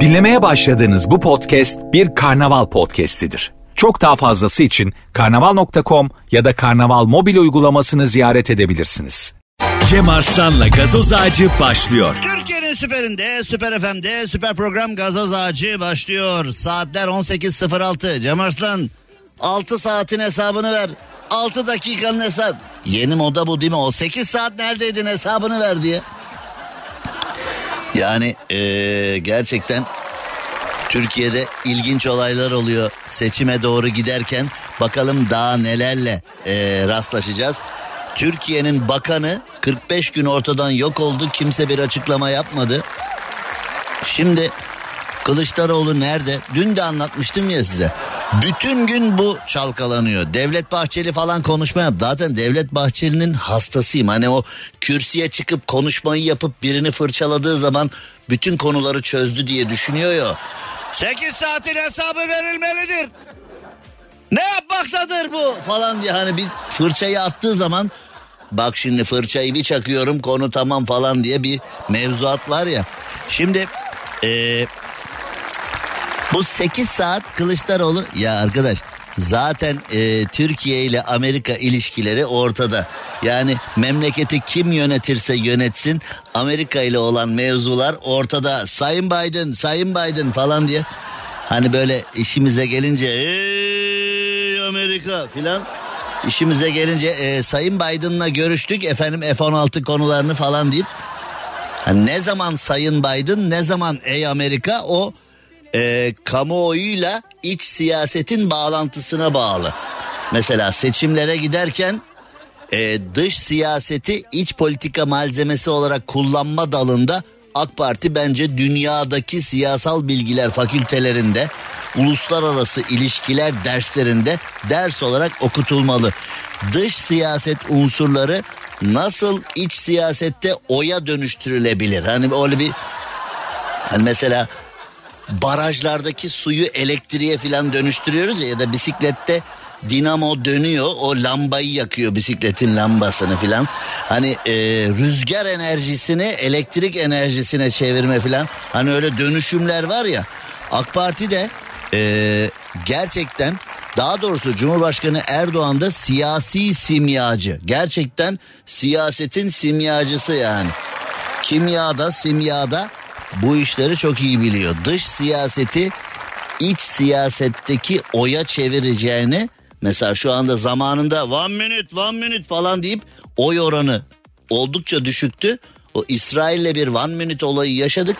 Dinlemeye başladığınız bu podcast bir karnaval podcastidir. Çok daha fazlası için karnaval.com ya da karnaval mobil uygulamasını ziyaret edebilirsiniz. Cem Arslan'la gazoz ağacı başlıyor. Türkiye'nin süperinde, süper FM'de, süper program Gazoz Ağacı başlıyor. Saatler 18.06. Cem Arslan 6 saatin hesabını ver. 6 dakikanın hesap. Yeni moda bu değil mi? O 8 saat neredeydin hesabını ver diye. Yani ee, gerçekten Türkiye'de ilginç olaylar oluyor. Seçime doğru giderken bakalım daha nelerle ee, rastlaşacağız. Türkiye'nin bakanı 45 gün ortadan yok oldu. Kimse bir açıklama yapmadı. Şimdi Kılıçdaroğlu nerede? Dün de anlatmıştım ya size. Bütün gün bu çalkalanıyor. Devlet Bahçeli falan konuşma yap. Zaten Devlet Bahçeli'nin hastasıyım. Hani o kürsüye çıkıp konuşmayı yapıp birini fırçaladığı zaman bütün konuları çözdü diye düşünüyor ya. 8 saatin hesabı verilmelidir. Ne yapmaktadır bu falan diye hani bir fırçayı attığı zaman bak şimdi fırçayı bir çakıyorum konu tamam falan diye bir mevzuat var ya. Şimdi eee bu 8 saat Kılıçdaroğlu ya arkadaş zaten e, Türkiye ile Amerika ilişkileri ortada. Yani memleketi kim yönetirse yönetsin Amerika ile olan mevzular ortada. Sayın Biden, Sayın Biden falan diye. Hani böyle işimize gelince ey Amerika filan işimize gelince e, Sayın Biden'la görüştük efendim F-16 konularını falan deyip hani ne zaman Sayın Biden ne zaman ey Amerika o e, kamuoyuyla iç siyasetin bağlantısına bağlı. Mesela seçimlere giderken e, dış siyaseti iç politika malzemesi olarak kullanma dalında AK Parti bence dünyadaki siyasal bilgiler fakültelerinde uluslararası ilişkiler derslerinde ders olarak okutulmalı. Dış siyaset unsurları nasıl iç siyasette oya dönüştürülebilir? Hani öyle bir hani mesela barajlardaki suyu elektriğe falan dönüştürüyoruz ya ya da bisiklette dinamo dönüyor o lambayı yakıyor bisikletin lambasını filan. Hani e, rüzgar enerjisini elektrik enerjisine çevirme filan. Hani öyle dönüşümler var ya. AK Parti de e, gerçekten daha doğrusu Cumhurbaşkanı Erdoğan da siyasi simyacı. Gerçekten siyasetin simyacısı yani. Kimyada, simyada bu işleri çok iyi biliyor. Dış siyaseti iç siyasetteki oya çevireceğini mesela şu anda zamanında one minute one minute falan deyip oy oranı oldukça düşüktü. O İsrail'le bir one minute olayı yaşadık.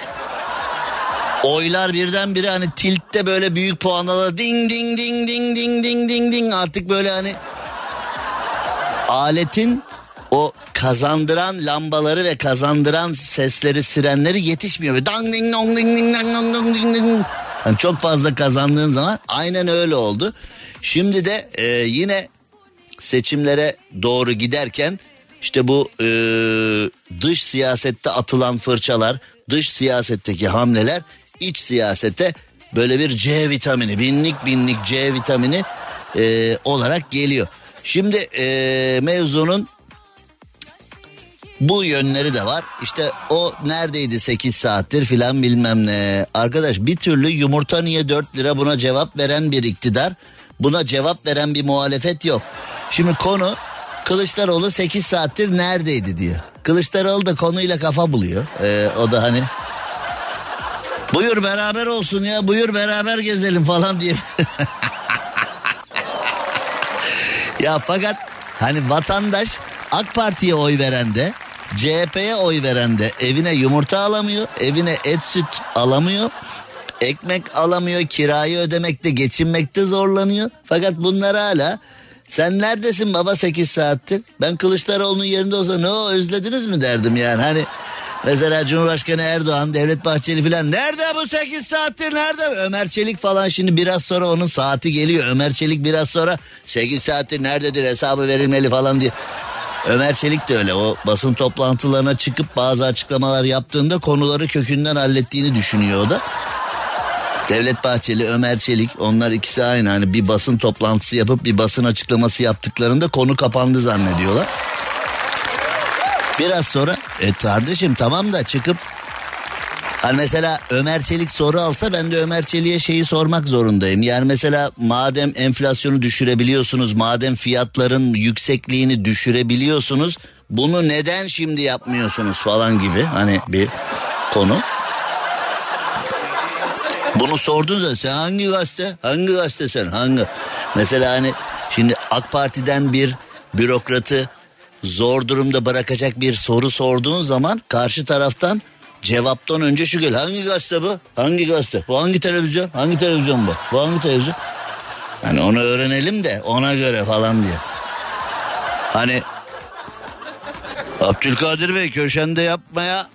Oylar birdenbire hani tiltte böyle büyük puanlara ding ding ding ding ding ding ding ding artık böyle hani aletin o kazandıran lambaları ve kazandıran sesleri sirenleri yetişmiyor. Ve dang ding dong ding ding dang dong dong ding ding. Yani çok fazla kazandığın zaman aynen öyle oldu. Şimdi de e, yine seçimlere doğru giderken işte bu e, dış siyasette atılan fırçalar, dış siyasetteki hamleler iç siyasete böyle bir C vitamini, binlik binlik C vitamini e, olarak geliyor. Şimdi e, mevzunun bu yönleri de var. İşte o neredeydi 8 saattir filan bilmem ne. Arkadaş bir türlü yumurta niye 4 lira buna cevap veren bir iktidar. Buna cevap veren bir muhalefet yok. Şimdi konu Kılıçdaroğlu 8 saattir neredeydi diyor. Kılıçdaroğlu da konuyla kafa buluyor. Ee, o da hani buyur beraber olsun ya buyur beraber gezelim falan diye. ya fakat hani vatandaş AK Parti'ye oy veren de CHP'ye oy veren de evine yumurta alamıyor, evine et süt alamıyor. Ekmek alamıyor, kirayı ödemekte, geçinmekte zorlanıyor. Fakat bunlar hala sen neredesin baba 8 saattir? Ben Kılıçdaroğlu'nun yerinde olsa ne o özlediniz mi derdim yani. Hani mesela Cumhurbaşkanı Erdoğan, Devlet Bahçeli falan nerede bu 8 saattir nerede? Ömer Çelik falan şimdi biraz sonra onun saati geliyor. Ömer Çelik biraz sonra 8 saattir nerededir hesabı verilmeli falan diye. Ömer Çelik de öyle o basın toplantılarına çıkıp bazı açıklamalar yaptığında konuları kökünden hallettiğini düşünüyor da. Devlet Bahçeli, Ömer Çelik onlar ikisi aynı. Hani bir basın toplantısı yapıp bir basın açıklaması yaptıklarında konu kapandı zannediyorlar. Biraz sonra e kardeşim tamam da çıkıp Hani mesela Ömer Çelik soru alsa ben de Ömer Çelik'e şeyi sormak zorundayım. Yani mesela madem enflasyonu düşürebiliyorsunuz, madem fiyatların yüksekliğini düşürebiliyorsunuz, bunu neden şimdi yapmıyorsunuz falan gibi hani bir konu. Bunu sordun sen hangi gazete? Hangi gazete sen? Hangi? Mesela hani şimdi AK Parti'den bir bürokratı zor durumda bırakacak bir soru sorduğun zaman karşı taraftan cevaptan önce şu gel. Hangi gazete bu? Hangi gazete? Bu hangi televizyon? Hangi televizyon bu? Bu hangi televizyon? Hani onu öğrenelim de ona göre falan diye. Hani Abdülkadir Bey köşende yapmaya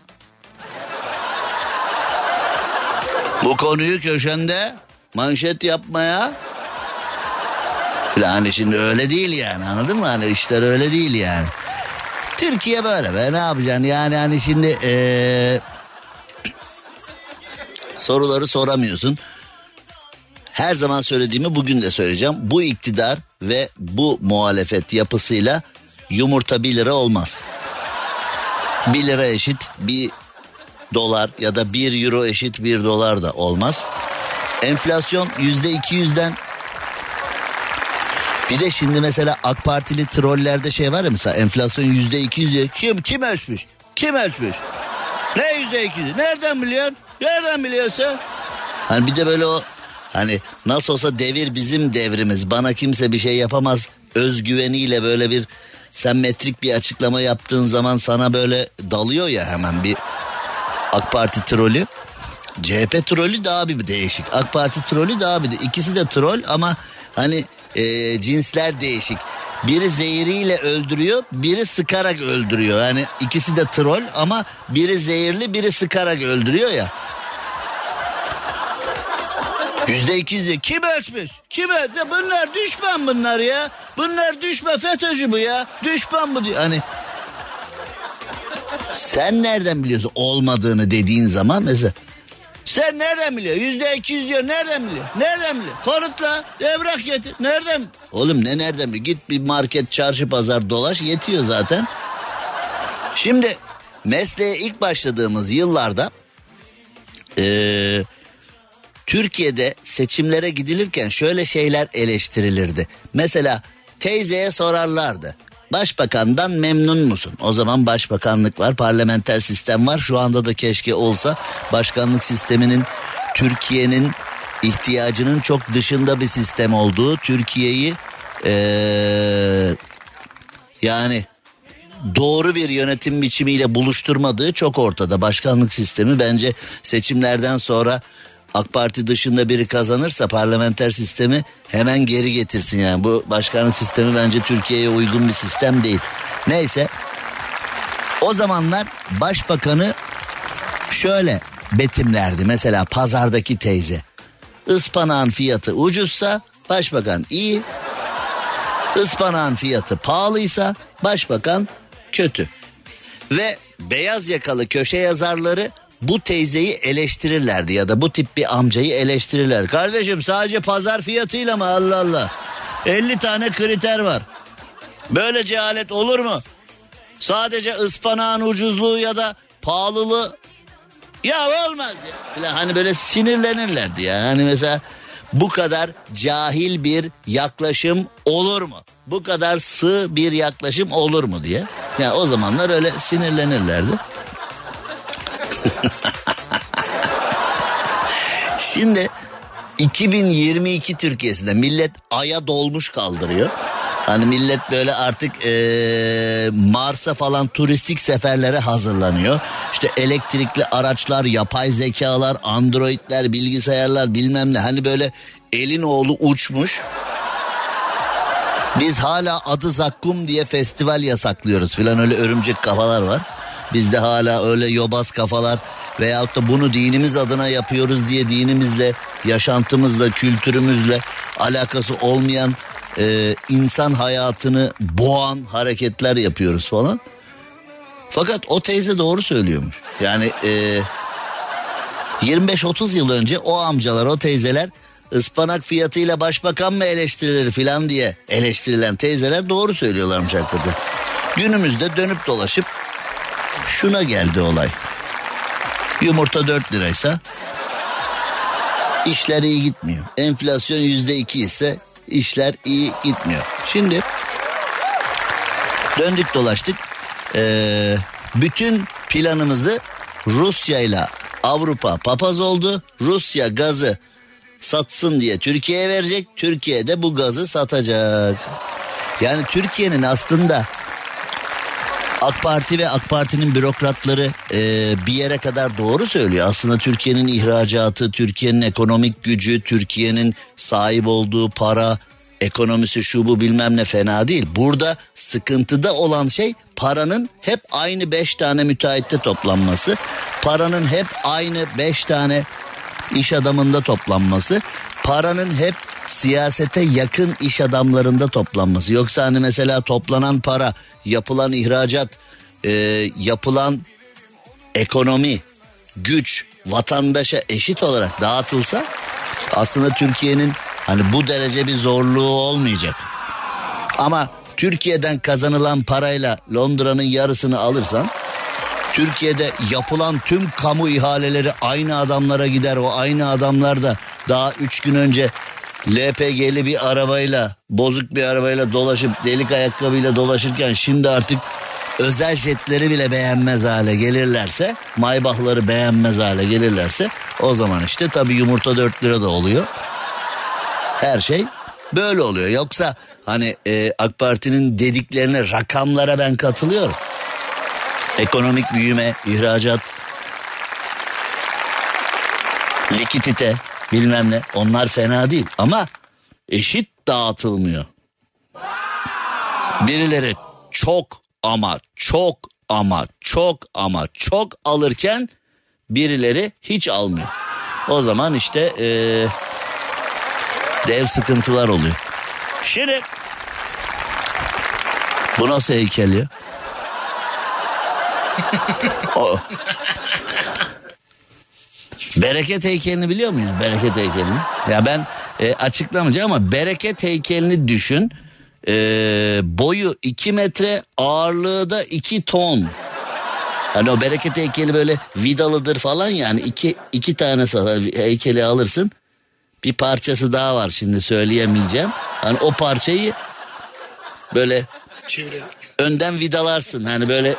bu konuyu köşende manşet yapmaya yani şimdi öyle değil yani anladın mı? Hani işler öyle değil yani. Türkiye böyle be ne yapacaksın yani hani şimdi ee, soruları soramıyorsun. Her zaman söylediğimi bugün de söyleyeceğim. Bu iktidar ve bu muhalefet yapısıyla yumurta 1 lira olmaz. 1 lira eşit bir dolar ya da 1 euro eşit 1 dolar da olmaz. Enflasyon yüzde iki yüzden bir de şimdi mesela AK Partili trollerde şey var ya mesela enflasyon yüzde iki yüz kim kim ölçmüş? Kim ölçmüş? Ne yüzde iki yüz? Nereden biliyorsun? Nereden biliyorsun? Hani bir de böyle o hani nasıl olsa devir bizim devrimiz bana kimse bir şey yapamaz özgüveniyle böyle bir sen metrik bir açıklama yaptığın zaman sana böyle dalıyor ya hemen bir AK Parti trolü. CHP trolü daha bir değişik. AK Parti trolü daha bir de ikisi de troll ama hani e, cinsler değişik. Biri zehiriyle öldürüyor, biri sıkarak öldürüyor. Yani ikisi de troll ama biri zehirli, biri sıkarak öldürüyor ya. Yüzde iki yüzde kim ölçmüş? Kim ölçmüş? Bunlar düşman bunlar ya. Bunlar düşman FETÖ'cü bu ya. Düşman bu diyor. Hani sen nereden biliyorsun olmadığını dediğin zaman mesela sen nereden biliyor? Yüzde iki yüz diyor. Nereden biliyor? Nereden biliyor? Konutla evrak getir. Nereden? Oğlum ne nereden biliyor? Git bir market, çarşı, pazar dolaş yetiyor zaten. Şimdi mesleğe ilk başladığımız yıllarda ee, Türkiye'de seçimlere gidilirken şöyle şeyler eleştirilirdi. Mesela teyzeye sorarlardı. Başbakandan memnun musun? O zaman başbakanlık var, parlamenter sistem var. Şu anda da keşke olsa başkanlık sisteminin Türkiye'nin ihtiyacının çok dışında bir sistem olduğu, Türkiye'yi ee, yani doğru bir yönetim biçimiyle buluşturmadığı çok ortada. Başkanlık sistemi bence seçimlerden sonra AK Parti dışında biri kazanırsa parlamenter sistemi hemen geri getirsin yani. Bu başkanlık sistemi bence Türkiye'ye uygun bir sistem değil. Neyse o zamanlar başbakanı şöyle betimlerdi. Mesela pazardaki teyze. Ispanağın fiyatı ucuzsa başbakan iyi. Ispanağın fiyatı pahalıysa başbakan kötü. Ve beyaz yakalı köşe yazarları bu teyzeyi eleştirirlerdi ya da bu tip bir amcayı eleştirirler. Kardeşim sadece pazar fiyatıyla mı Allah Allah? 50 tane kriter var. Böyle cehalet olur mu? Sadece ıspanağın ucuzluğu ya da pahalılığı ya olmaz ya. Hani böyle sinirlenirlerdi ya. Hani mesela bu kadar cahil bir yaklaşım olur mu? Bu kadar sığ bir yaklaşım olur mu diye. Ya yani o zamanlar öyle sinirlenirlerdi. Şimdi 2022 Türkiye'sinde millet aya dolmuş kaldırıyor. Hani millet böyle artık ee, Mars'a falan turistik seferlere hazırlanıyor. İşte elektrikli araçlar, yapay zekalar, androidler, bilgisayarlar bilmem ne. Hani böyle elin oğlu uçmuş. Biz hala adı Zakkum diye festival yasaklıyoruz filan öyle örümcek kafalar var. Bizde hala öyle yobaz kafalar veyahut da bunu dinimiz adına yapıyoruz diye dinimizle, yaşantımızla, kültürümüzle alakası olmayan e, insan hayatını boğan hareketler yapıyoruz falan. Fakat o teyze doğru söylüyormuş. Yani e, 25-30 yıl önce o amcalar, o teyzeler ıspanak fiyatıyla başbakan mı eleştirilir filan diye eleştirilen teyzeler doğru söylüyorlarmış hakikaten. Günümüzde dönüp dolaşıp şuna geldi olay. Yumurta 4 liraysa işler iyi gitmiyor. Enflasyon yüzde iki ise işler iyi gitmiyor. Şimdi döndük dolaştık. Ee, bütün planımızı Rusya ile Avrupa papaz oldu. Rusya gazı satsın diye Türkiye'ye verecek. Türkiye de bu gazı satacak. Yani Türkiye'nin aslında AK Parti ve AK Parti'nin bürokratları e, bir yere kadar doğru söylüyor. Aslında Türkiye'nin ihracatı, Türkiye'nin ekonomik gücü, Türkiye'nin sahip olduğu para, ekonomisi şu bu bilmem ne fena değil. Burada sıkıntıda olan şey paranın hep aynı beş tane müteahhitte toplanması. Paranın hep aynı beş tane iş adamında toplanması. Paranın hep siyasete yakın iş adamlarında toplanması. Yoksa hani mesela toplanan para, yapılan ihracat, e, yapılan ekonomi, güç vatandaşa eşit olarak dağıtılsa aslında Türkiye'nin hani bu derece bir zorluğu olmayacak. Ama Türkiye'den kazanılan parayla Londra'nın yarısını alırsan Türkiye'de yapılan tüm kamu ihaleleri aynı adamlara gider. O aynı adamlar da daha üç gün önce LPG'li bir arabayla bozuk bir arabayla dolaşıp delik ayakkabıyla dolaşırken şimdi artık özel jetleri bile beğenmez hale gelirlerse maybahları beğenmez hale gelirlerse o zaman işte tabi yumurta 4 lira da oluyor. Her şey böyle oluyor. Yoksa hani e, AK Parti'nin dediklerine rakamlara ben katılıyorum. Ekonomik büyüme, ihracat, likidite bilmem ne onlar fena değil ama eşit dağıtılmıyor. Birileri çok ama çok ama çok ama çok alırken birileri hiç almıyor. O zaman işte ee, dev sıkıntılar oluyor. Şimdi bu nasıl heykel ya? o. Bereket heykelini biliyor muyuz? Bereket heykelini. Ya ben e, açıklamayacağım ama bereket heykelini düşün. E, boyu 2 metre ağırlığı da 2 ton. Hani o bereket heykeli böyle vidalıdır falan yani iki, iki tane heykeli alırsın. Bir parçası daha var şimdi söyleyemeyeceğim. Hani o parçayı böyle Çevirelim. önden vidalarsın. Hani böyle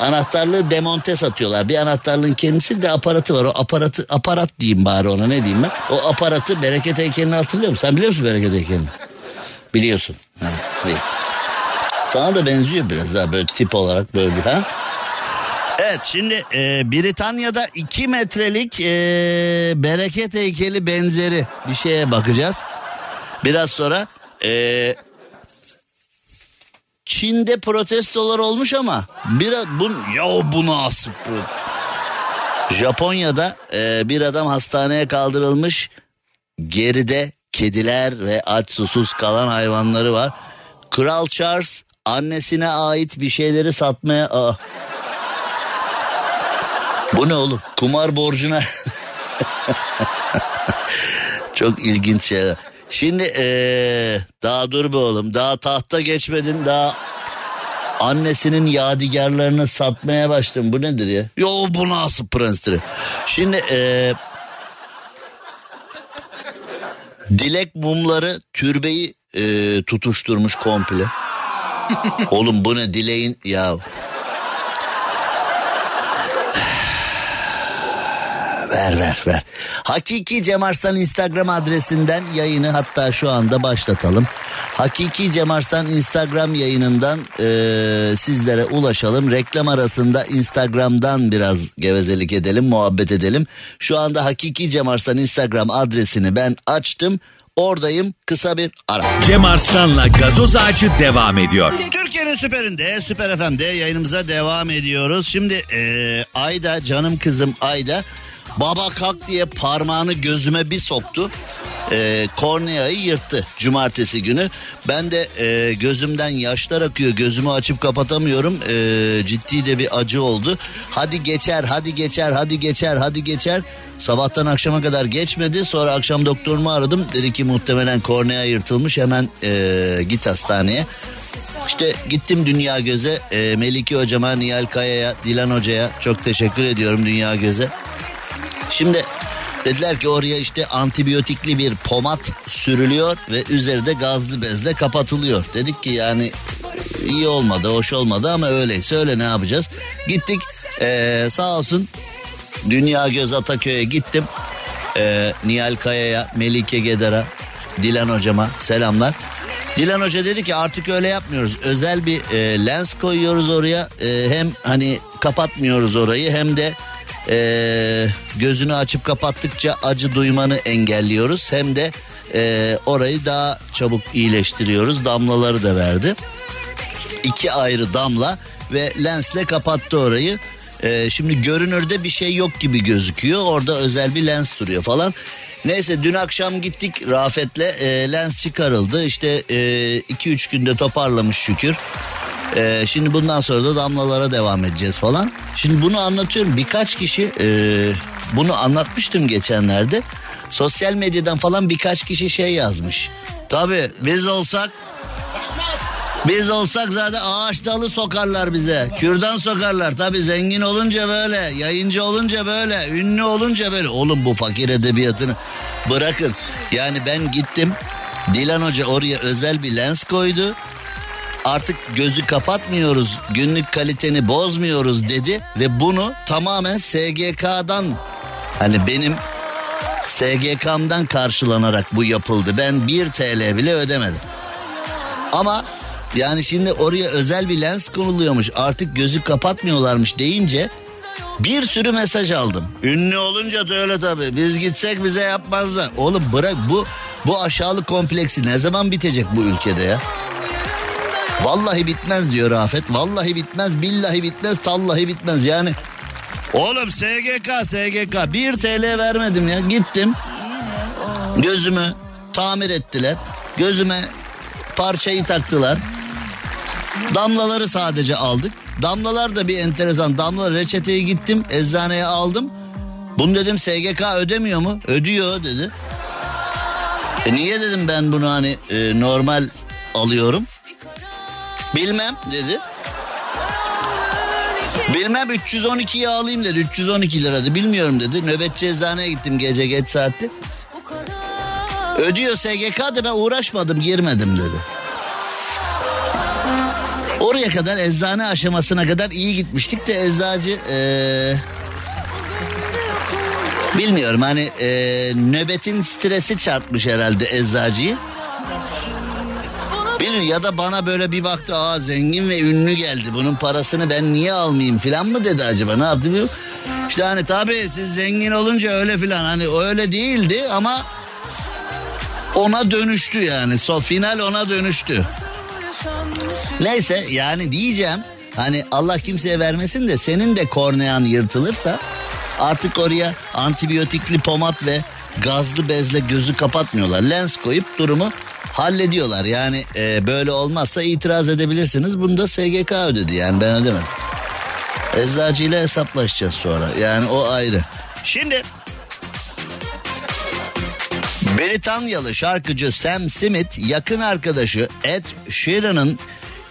Anahtarlığı demonte satıyorlar. Bir anahtarlığın kendisi de aparatı var. O aparatı aparat diyeyim bari ona ne diyeyim ben. O aparatı bereket heykelini hatırlıyor musun? Sen biliyor musun bereket heykelini? Biliyorsun. Sana da benziyor biraz daha böyle tip olarak böyle bir ha. Evet şimdi e, Britanya'da 2 metrelik e, bereket heykeli benzeri bir şeye bakacağız. Biraz sonra e, Çin'de protestolar olmuş ama biraz bun ya bunu asıp Japonya'da e, bir adam hastaneye kaldırılmış. Geride kediler ve aç susuz kalan hayvanları var. Kral Charles annesine ait bir şeyleri satmaya... Aa. Bu ne oğlum? Kumar borcuna... Çok ilginç şeyler. Şimdi ee, daha dur be oğlum daha tahta geçmedin daha annesinin yadigarlarını satmaya başladın bu nedir ya? Yo bu nasıl prensleri? Şimdi ee, dilek mumları türbeyi ee, tutuşturmuş komple. oğlum bu ne dileğin ya ver ver ver. Hakiki Cem Arslan Instagram adresinden yayını hatta şu anda başlatalım. Hakiki Cem Arslan Instagram yayınından e, sizlere ulaşalım. Reklam arasında Instagram'dan biraz gevezelik edelim, muhabbet edelim. Şu anda Hakiki Cem Arslan Instagram adresini ben açtım. Oradayım kısa bir ara. Cem Arslan'la gazoz ağacı devam ediyor. Türkiye'nin süperinde, süper FM'de yayınımıza devam ediyoruz. Şimdi e, Ayda, canım kızım Ayda Baba kalk diye parmağını gözüme bir soktu. E, korneayı yırttı cumartesi günü. Ben de e, gözümden yaşlar akıyor. Gözümü açıp kapatamıyorum. E, ciddi de bir acı oldu. Hadi geçer, hadi geçer, hadi geçer, hadi geçer. Sabahtan akşama kadar geçmedi. Sonra akşam doktorumu aradım. Dedi ki muhtemelen kornea yırtılmış. Hemen e, git hastaneye. İşte gittim Dünya Göz'e. E, Melike hocama, Nihal Kaya'ya, Dilan hocaya çok teşekkür ediyorum Dünya Göz'e. Şimdi dediler ki oraya işte antibiyotikli bir pomat sürülüyor ve üzeri de gazlı bezle kapatılıyor. Dedik ki yani iyi olmadı, hoş olmadı ama öyleyse öyle ne yapacağız? Gittik ee, sağ olsun Dünya Göz Ataköy'e gittim. Ee, Nihal Kaya'ya, Melike Gedar'a, Dilan hocama selamlar. Dilan Hoca dedi ki artık öyle yapmıyoruz. Özel bir e, lens koyuyoruz oraya. E, hem hani kapatmıyoruz orayı hem de e, gözünü açıp kapattıkça acı duymanı engelliyoruz. Hem de e, orayı daha çabuk iyileştiriyoruz. Damlaları da verdi. İki ayrı damla ve lensle kapattı orayı. Ee, şimdi görünürde bir şey yok gibi gözüküyor. Orada özel bir lens duruyor falan. Neyse dün akşam gittik Rafet'le e, lens çıkarıldı. İşte 2-3 e, günde toparlamış şükür. E, şimdi bundan sonra da damlalara devam edeceğiz falan. Şimdi bunu anlatıyorum. Birkaç kişi e, bunu anlatmıştım geçenlerde. Sosyal medyadan falan birkaç kişi şey yazmış. Tabii biz olsak biz olsak zaten ağaç dalı sokarlar bize. Kürdan sokarlar. Tabi zengin olunca böyle, yayıncı olunca böyle, ünlü olunca böyle. Oğlum bu fakir edebiyatını bırakın. Yani ben gittim. Dilan Hoca oraya özel bir lens koydu. Artık gözü kapatmıyoruz, günlük kaliteni bozmuyoruz dedi ve bunu tamamen SGK'dan hani benim SGK'mdan karşılanarak bu yapıldı. Ben 1 TL bile ödemedim. Ama yani şimdi oraya özel bir lens konuluyormuş. Artık gözü kapatmıyorlarmış deyince bir sürü mesaj aldım. Ünlü olunca da öyle tabii. Biz gitsek bize yapmazlar. Oğlum bırak bu bu aşağılık kompleksi ne zaman bitecek bu ülkede ya? Vallahi bitmez diyor Rafet. Vallahi bitmez, billahi bitmez, tallahi bitmez. Yani Oğlum SGK SGK 1 TL vermedim ya. Gittim. Gözümü tamir ettiler. Gözüme parçayı taktılar. Damlaları sadece aldık. Damlalar da bir enteresan. Damla reçeteyi gittim eczaneye aldım. Bunu dedim SGK ödemiyor mu? Ödüyor dedi. E niye dedim ben bunu hani e, normal alıyorum? Bilmem dedi. Bilmem 312'yi alayım dedi. 312 lira dedi. Bilmiyorum dedi. Nöbetçi eczaneye gittim gece geç saatte. Ödüyor SGK de ben uğraşmadım girmedim dedi. Oraya kadar eczane aşamasına kadar iyi gitmiştik de eczacı ee, bilmiyorum hani e, nöbetin stresi çarpmış herhalde eczacıyı. Bilmiyorum ya da bana böyle bir baktı aa zengin ve ünlü geldi bunun parasını ben niye almayayım filan mı dedi acaba ne yaptı bilmiyorum. İşte hani tabii siz zengin olunca öyle filan hani öyle değildi ama ona dönüştü yani. So final ona dönüştü. Neyse yani diyeceğim hani Allah kimseye vermesin de senin de kornean yırtılırsa artık oraya antibiyotikli pomat ve gazlı bezle gözü kapatmıyorlar. Lens koyup durumu hallediyorlar. Yani e, böyle olmazsa itiraz edebilirsiniz. Bunu da SGK ödedi yani ben ödemem. Eczacıyla hesaplaşacağız sonra. Yani o ayrı. Şimdi Britanyalı şarkıcı Sam Smith yakın arkadaşı Ed Sheeran'ın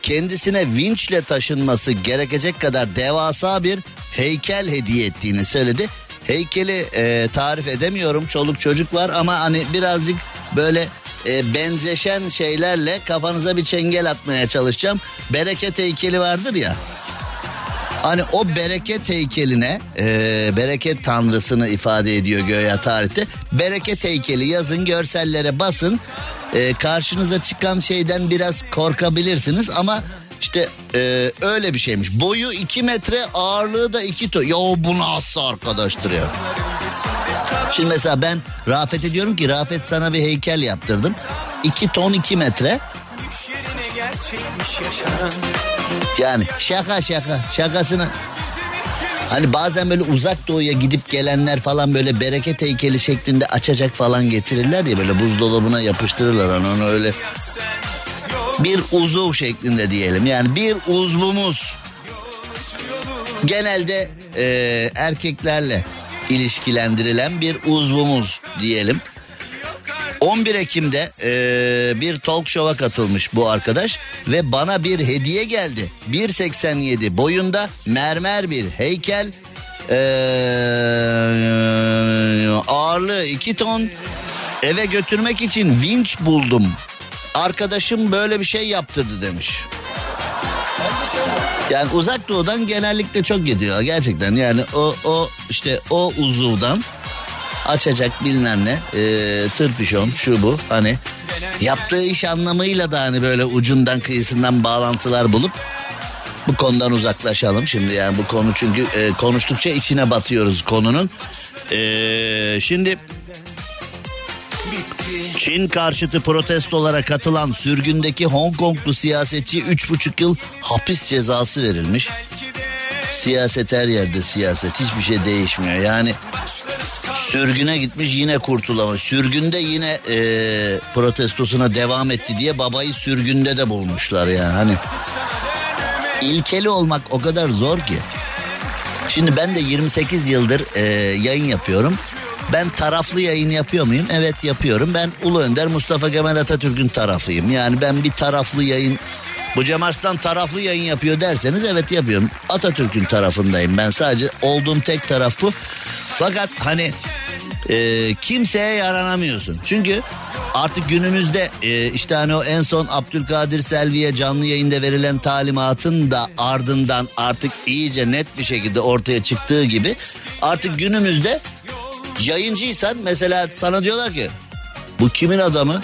kendisine vinçle taşınması gerekecek kadar devasa bir heykel hediye ettiğini söyledi. Heykeli e, tarif edemiyorum çoluk çocuk var ama hani birazcık böyle e, benzeşen şeylerle kafanıza bir çengel atmaya çalışacağım. Bereket heykeli vardır ya. Hani o bereket heykeline e, bereket tanrısını ifade ediyor göya tarihte. Bereket heykeli yazın görsellere basın. E, karşınıza çıkan şeyden biraz korkabilirsiniz ama işte e, öyle bir şeymiş. Boyu 2 metre ağırlığı da 2 ton. Ya bu nasıl arkadaştır ya. Şimdi mesela ben Rafet'e diyorum ki Rafet sana bir heykel yaptırdım. 2 ton 2 metre. Yani şaka şaka şakasını Hani bazen böyle uzak doğuya gidip gelenler falan böyle bereket heykeli şeklinde açacak falan getirirler ya böyle buzdolabına yapıştırırlar. Hani onu öyle bir uzuv şeklinde diyelim. Yani bir uzvumuz. Genelde e, erkeklerle ilişkilendirilen bir uzvumuz diyelim. 11 Ekim'de e, bir talk show'a katılmış bu arkadaş ve bana bir hediye geldi. 1.87 boyunda mermer bir heykel. E, iki ton. Eve götürmek için vinç buldum. Arkadaşım böyle bir şey yaptırdı demiş. Yani uzak doğudan genellikle çok gidiyor gerçekten. Yani o o işte o uzuvdan açacak bilmem ne e, tırpişon şu bu hani yaptığı iş anlamıyla da hani böyle ucundan kıyısından bağlantılar bulup bu konudan uzaklaşalım şimdi yani bu konu çünkü e, konuştukça içine batıyoruz konunun. E, şimdi Çin karşıtı protestolara katılan sürgündeki Hong Konglu siyasetçi 3,5 yıl hapis cezası verilmiş. Siyaset her yerde siyaset hiçbir şey değişmiyor. Yani sürgüne gitmiş yine kurtulamamış. Sürgünde yine e, protestosuna devam etti diye babayı sürgünde de bulmuşlar yani. Hani ilkeli olmak o kadar zor ki. Şimdi ben de 28 yıldır e, yayın yapıyorum. Ben taraflı yayın yapıyor muyum? Evet yapıyorum. Ben Ulu Önder Mustafa Kemal Atatürk'ün tarafıyım. Yani ben bir taraflı yayın bu Cem Arslan taraflı yayın yapıyor derseniz evet yapıyorum. Atatürk'ün tarafındayım. Ben sadece olduğum tek taraf bu. Fakat hani e, kimseye yaranamıyorsun. Çünkü artık günümüzde e, işte hani o en son Abdülkadir Selvi'ye canlı yayında verilen talimatın da ardından artık iyice net bir şekilde ortaya çıktığı gibi artık günümüzde yayıncıysan mesela sana diyorlar ki bu kimin adamı?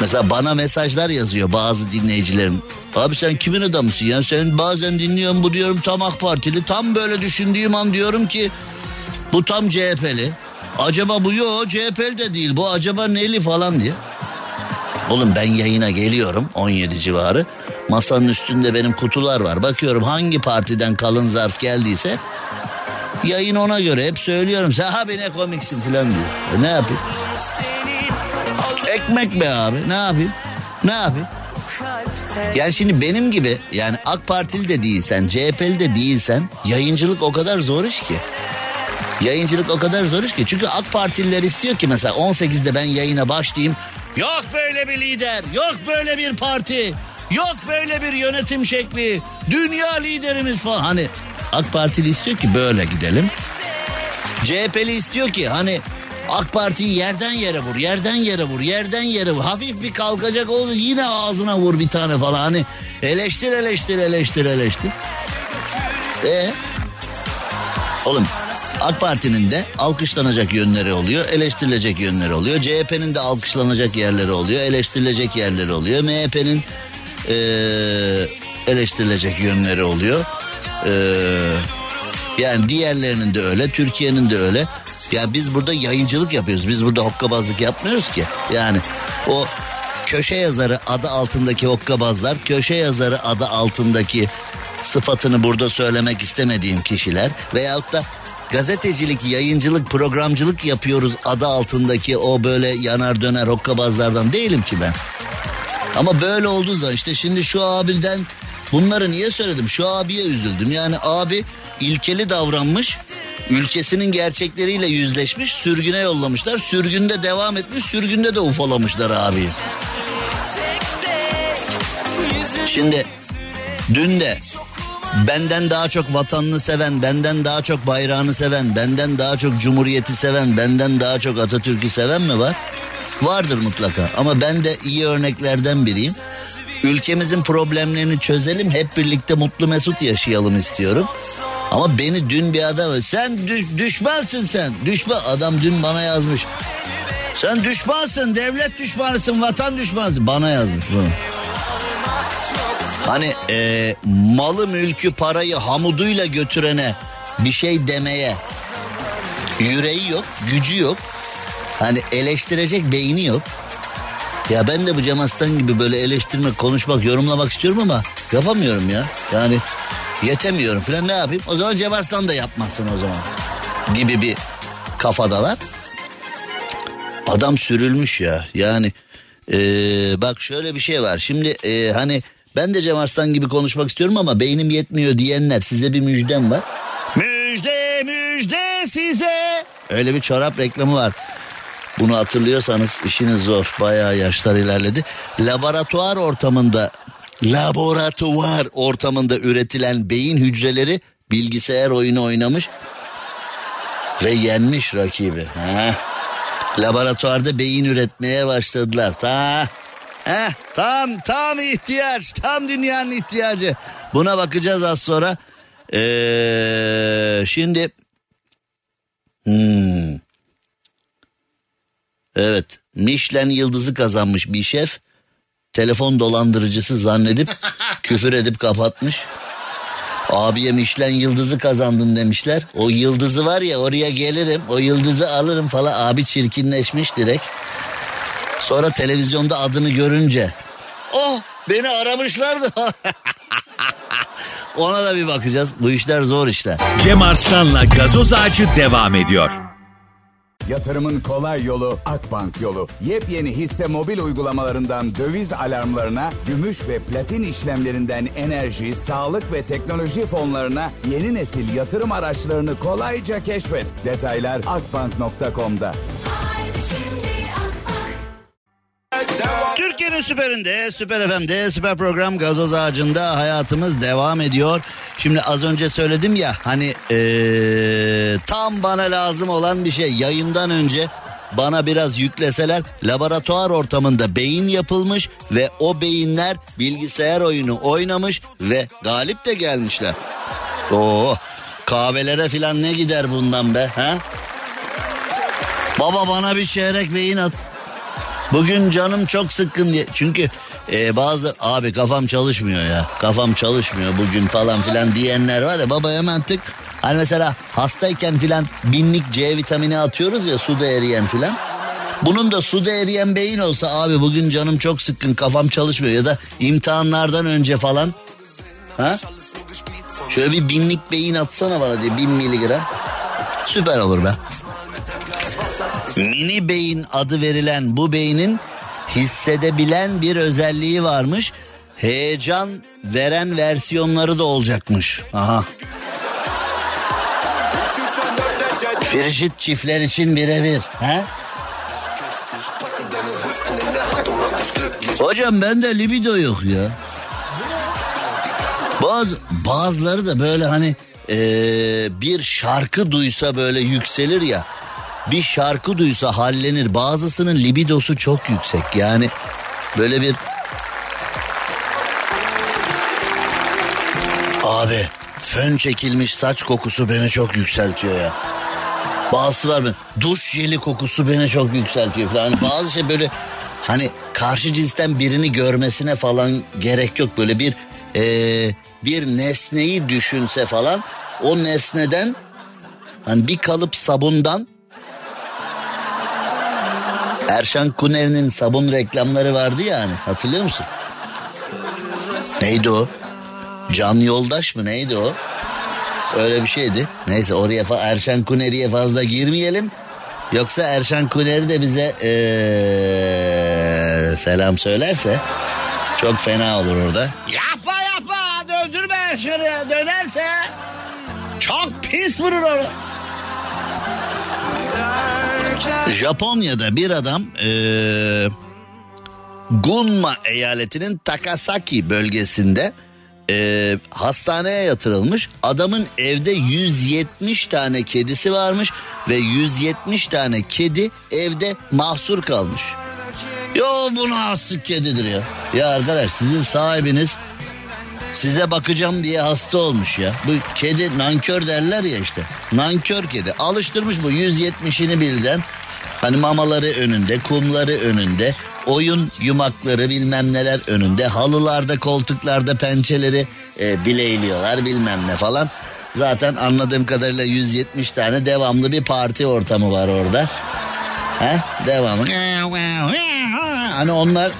Mesela bana mesajlar yazıyor bazı dinleyicilerim. Abi sen kimin adamısın ya? Sen bazen dinliyorum bu diyorum tam AK Partili. Tam böyle düşündüğüm an diyorum ki bu tam CHP'li. Acaba bu yok CHP'li de değil bu acaba neli falan diye. Oğlum ben yayına geliyorum 17 civarı. Masanın üstünde benim kutular var. Bakıyorum hangi partiden kalın zarf geldiyse yayın ona göre hep söylüyorum. Sen abi ne komiksin falan diyor. E ne yapayım? Ekmek be abi ne yapayım? Ne yapayım? Yani şimdi benim gibi yani AK Partili de değilsen, CHP'li de değilsen yayıncılık o kadar zor iş ki. Yayıncılık o kadar zor iş ki. Çünkü AK Partililer istiyor ki mesela 18'de ben yayına başlayayım. Yok böyle bir lider, yok böyle bir parti, yok böyle bir yönetim şekli. Dünya liderimiz falan. Hani AK Partili istiyor ki böyle gidelim. CHP'li istiyor ki hani AK Parti'yi yerden yere vur, yerden yere vur, yerden yere vur. Hafif bir kalkacak olur yine ağzına vur bir tane falan. Hani eleştir, eleştir, eleştir, eleştir. E Oğlum AK Parti'nin de alkışlanacak yönleri oluyor, eleştirilecek yönleri oluyor. CHP'nin de alkışlanacak yerleri oluyor, eleştirilecek yerleri oluyor. MHP'nin ee, eleştirilecek yönleri oluyor. Ee, yani diğerlerinin de öyle, Türkiye'nin de öyle. Ya biz burada yayıncılık yapıyoruz. Biz burada hokkabazlık yapmıyoruz ki. Yani o köşe yazarı adı altındaki hokkabazlar, köşe yazarı adı altındaki sıfatını burada söylemek istemediğim kişiler veyahut da gazetecilik, yayıncılık, programcılık yapıyoruz adı altındaki o böyle yanar döner hokkabazlardan değilim ki ben. Ama böyle olduğu zaman işte şimdi şu abiden bunları niye söyledim? Şu abiye üzüldüm. Yani abi ilkeli davranmış ülkesinin gerçekleriyle yüzleşmiş sürgüne yollamışlar. Sürgünde devam etmiş sürgünde de ufalamışlar abi. Şimdi dün de benden daha çok vatanını seven, benden daha çok bayrağını seven, benden daha çok cumhuriyeti seven, benden daha çok Atatürk'ü seven mi var? Vardır mutlaka ama ben de iyi örneklerden biriyim. Ülkemizin problemlerini çözelim, hep birlikte mutlu mesut yaşayalım istiyorum. Ama beni dün bir adam sen düş, düşmansın sen. Düşman adam dün bana yazmış. Sen düşmansın, devlet düşmanısın, vatan düşmanısın. Bana yazmış bunu. Hani e, malı mülkü parayı hamuduyla götürene bir şey demeye yüreği yok, gücü yok. Hani eleştirecek beyni yok. Ya ben de bu Cem Aslan gibi böyle eleştirmek, konuşmak, yorumlamak istiyorum ama yapamıyorum ya. Yani yetemiyorum falan ne yapayım? O zaman Cem Arslan da yapmasın o zaman. Gibi bir kafadalar. Adam sürülmüş ya. Yani ee, bak şöyle bir şey var. Şimdi ee, hani ben de Cem Arslan gibi konuşmak istiyorum ama beynim yetmiyor diyenler size bir müjdem var. Müjde müjde size. Öyle bir çorap reklamı var. Bunu hatırlıyorsanız işiniz zor. Bayağı yaşlar ilerledi. Laboratuvar ortamında laboratuvar ortamında üretilen beyin hücreleri bilgisayar oyunu oynamış. Ve yenmiş rakibi. Ha. Laboratuvarda beyin üretmeye başladılar. Ta Heh, tam tam ihtiyaç. Tam dünyanın ihtiyacı. Buna bakacağız az sonra. Ee, şimdi hmm. Evet. Michelin yıldızı kazanmış bir şef. Telefon dolandırıcısı zannedip küfür edip kapatmış. Abiye Michelin yıldızı kazandın demişler. O yıldızı var ya oraya gelirim o yıldızı alırım falan. Abi çirkinleşmiş direkt. Sonra televizyonda adını görünce oh beni aramışlardı. Ona da bir bakacağız. Bu işler zor işler. Cem Arslan'la gazoz ağacı devam ediyor. Yatırımın kolay yolu Akbank yolu. Yepyeni hisse mobil uygulamalarından döviz alarmlarına, gümüş ve platin işlemlerinden enerji, sağlık ve teknoloji fonlarına yeni nesil yatırım araçlarını kolayca keşfet. Detaylar akbank.com'da. Türkiye'nin süperinde, süper FM'de, süper program gazoz ağacında hayatımız devam ediyor. Şimdi az önce söyledim ya hani ee, tam bana lazım olan bir şey yayından önce bana biraz yükleseler laboratuvar ortamında beyin yapılmış ve o beyinler bilgisayar oyunu oynamış ve galip de gelmişler. Oo kahvelere filan ne gider bundan be ha? Baba bana bir çeyrek beyin at. Bugün canım çok sıkkın diye. Çünkü e, bazı abi kafam çalışmıyor ya. Kafam çalışmıyor bugün falan filan diyenler var ya baba hemen tık. Hani mesela hastayken filan binlik C vitamini atıyoruz ya suda eriyen filan. Bunun da suda eriyen beyin olsa abi bugün canım çok sıkkın kafam çalışmıyor ya da imtihanlardan önce falan. Ha? Şöyle bir binlik beyin atsana bana diye bin miligram. Süper olur be. Mini beyin adı verilen bu beynin hissedebilen bir özelliği varmış. Heyecan veren versiyonları da olacakmış. Aha. Firşit çiftler için birebir. He? Hocam bende libido yok ya. Bazı, bazıları da böyle hani ee, bir şarkı duysa böyle yükselir ya bir şarkı duysa hallenir. Bazısının libidosu çok yüksek. Yani böyle bir Abi fön çekilmiş saç kokusu beni çok yükseltiyor ya. Bazısı var mı? Duş jeli kokusu beni çok yükseltiyor falan. Hani bazı şey böyle hani karşı cinsten birini görmesine falan gerek yok. Böyle bir ee, bir nesneyi düşünse falan o nesneden hani bir kalıp sabundan Erşan Kuneri'nin sabun reklamları vardı ya hani hatırlıyor musun? Neydi o? Can Yoldaş mı neydi o? Öyle bir şeydi. Neyse oraya fa- Erşan Kuneri'ye fazla girmeyelim. Yoksa Erşan Kuneri de bize ee, selam söylerse çok fena olur orada. Yapma yapma döndürme Erşan'ı dönerse çok pis vurur orada. Japonya'da bir adam ee, Gunma eyaletinin Takasaki bölgesinde ee, hastaneye yatırılmış. Adamın evde 170 tane kedisi varmış ve 170 tane kedi evde mahsur kalmış. Yo bu nasıl kedidir ya? Ya arkadaş sizin sahibiniz size bakacağım diye hasta olmuş ya. Bu kedi nankör derler ya işte. Nankör kedi. Alıştırmış bu 170'ini bilden. Hani mamaları önünde, kumları önünde, oyun yumakları bilmem neler önünde. Halılarda, koltuklarda pençeleri e, bileyliyorlar bilmem ne falan. Zaten anladığım kadarıyla 170 tane devamlı bir parti ortamı var orada. He? Devamlı. Hani onlar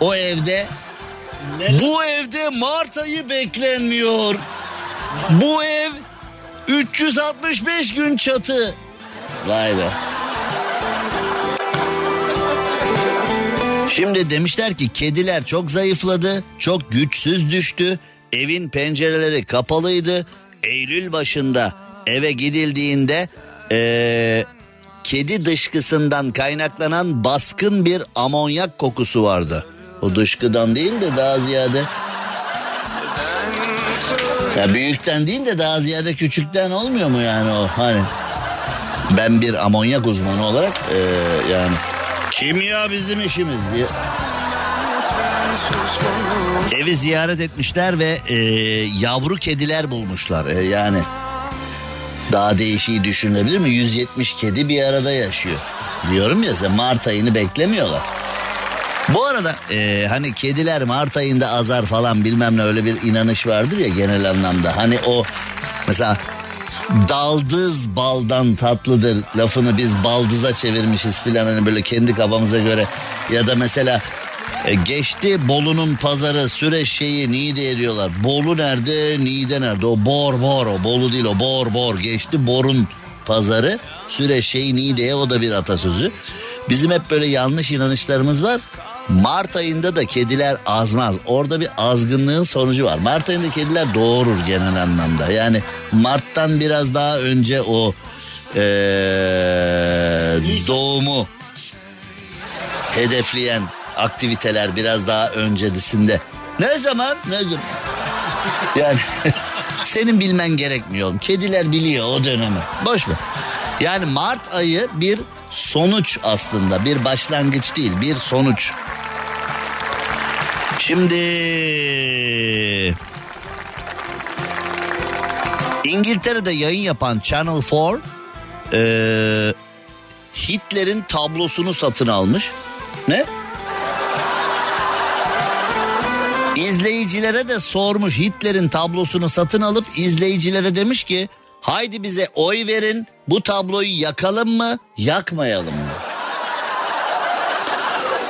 o evde bu evde Mart ayı beklenmiyor. Bu ev 365 gün çatı. Vay be. Şimdi demişler ki kediler çok zayıfladı, çok güçsüz düştü. Evin pencereleri kapalıydı. Eylül başında eve gidildiğinde ee, kedi dışkısından kaynaklanan baskın bir amonyak kokusu vardı. O dışkıdan değil de daha ziyade ya büyükten değil de daha ziyade küçükten olmuyor mu yani o hani? Ben bir amonyak uzmanı olarak e, yani kimya bizim işimiz diye. Evi ziyaret etmişler ve e, yavru kediler bulmuşlar. E, yani daha değişiği düşünülebilir mi? 170 kedi bir arada yaşıyor. Diyorum ya size Mart ayını beklemiyorlar. Bu arada e, hani kediler Mart ayında azar falan bilmem ne öyle bir inanış vardır ya genel anlamda. Hani o mesela daldız baldan tatlıdır lafını biz baldıza çevirmişiz filan hani böyle kendi kafamıza göre. Ya da mesela e, geçti Bolu'nun pazarı süreç şeyi Niğde ediyorlar. Bolu nerede Niğde nerede o bor bor o Bolu değil o bor bor geçti borun pazarı süreç şeyi Niğde'ye o da bir atasözü. Bizim hep böyle yanlış inanışlarımız var. Mart ayında da kediler azmaz. Orada bir azgınlığın sonucu var. Mart ayında kediler doğurur genel anlamda. Yani Mart'tan biraz daha önce o ee, doğumu hedefleyen aktiviteler biraz daha öncesinde. Ne zaman? Ne zaman? Yani senin bilmen gerekmiyor. Kediler biliyor o dönemi. Boş ver. Yani Mart ayı bir sonuç aslında. Bir başlangıç değil, bir sonuç. Şimdi İngiltere'de yayın yapan Channel 4 e, Hitler'in tablosunu satın almış. Ne? İzleyicilere de sormuş Hitler'in tablosunu satın alıp izleyicilere demiş ki haydi bize oy verin bu tabloyu yakalım mı yakmayalım mı?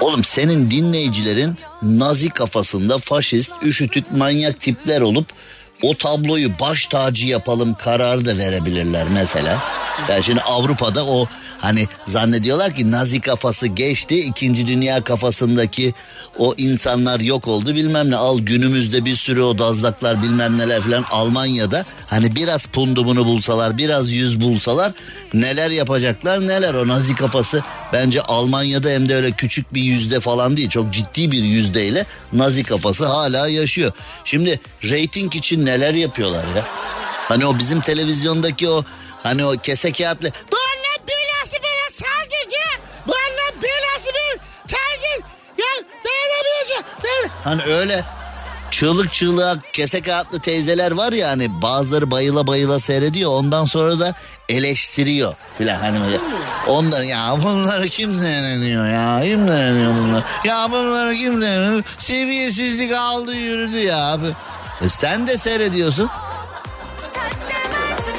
Oğlum senin dinleyicilerin nazi kafasında faşist, üşütük, manyak tipler olup o tabloyu baş tacı yapalım kararı da verebilirler mesela. Yani şimdi Avrupa'da o hani zannediyorlar ki nazi kafası geçti ikinci dünya kafasındaki o insanlar yok oldu bilmem ne al günümüzde bir sürü o dazlaklar bilmem neler filan Almanya'da hani biraz pundumunu bulsalar biraz yüz bulsalar neler yapacaklar neler o nazi kafası bence Almanya'da hem de öyle küçük bir yüzde falan değil çok ciddi bir yüzdeyle nazi kafası hala yaşıyor. Şimdi reyting için neler yapıyorlar ya hani o bizim televizyondaki o hani o kese kağıtlı bu Allah belası bana saldırdı bu Allah belası bir tarzın ya dayanamayacağım. Hani öyle çığlık çığlığa kese kağıtlı teyzeler var ya hani bazıları bayıla bayıla seyrediyor ondan sonra da eleştiriyor filan hani böyle. Ondan ya bunları kim seyrediyor ya kim seyrediyor bunlar ya bunları kim seyrediyor seviyesizlik aldı yürüdü ya abi. E sen de seyrediyorsun.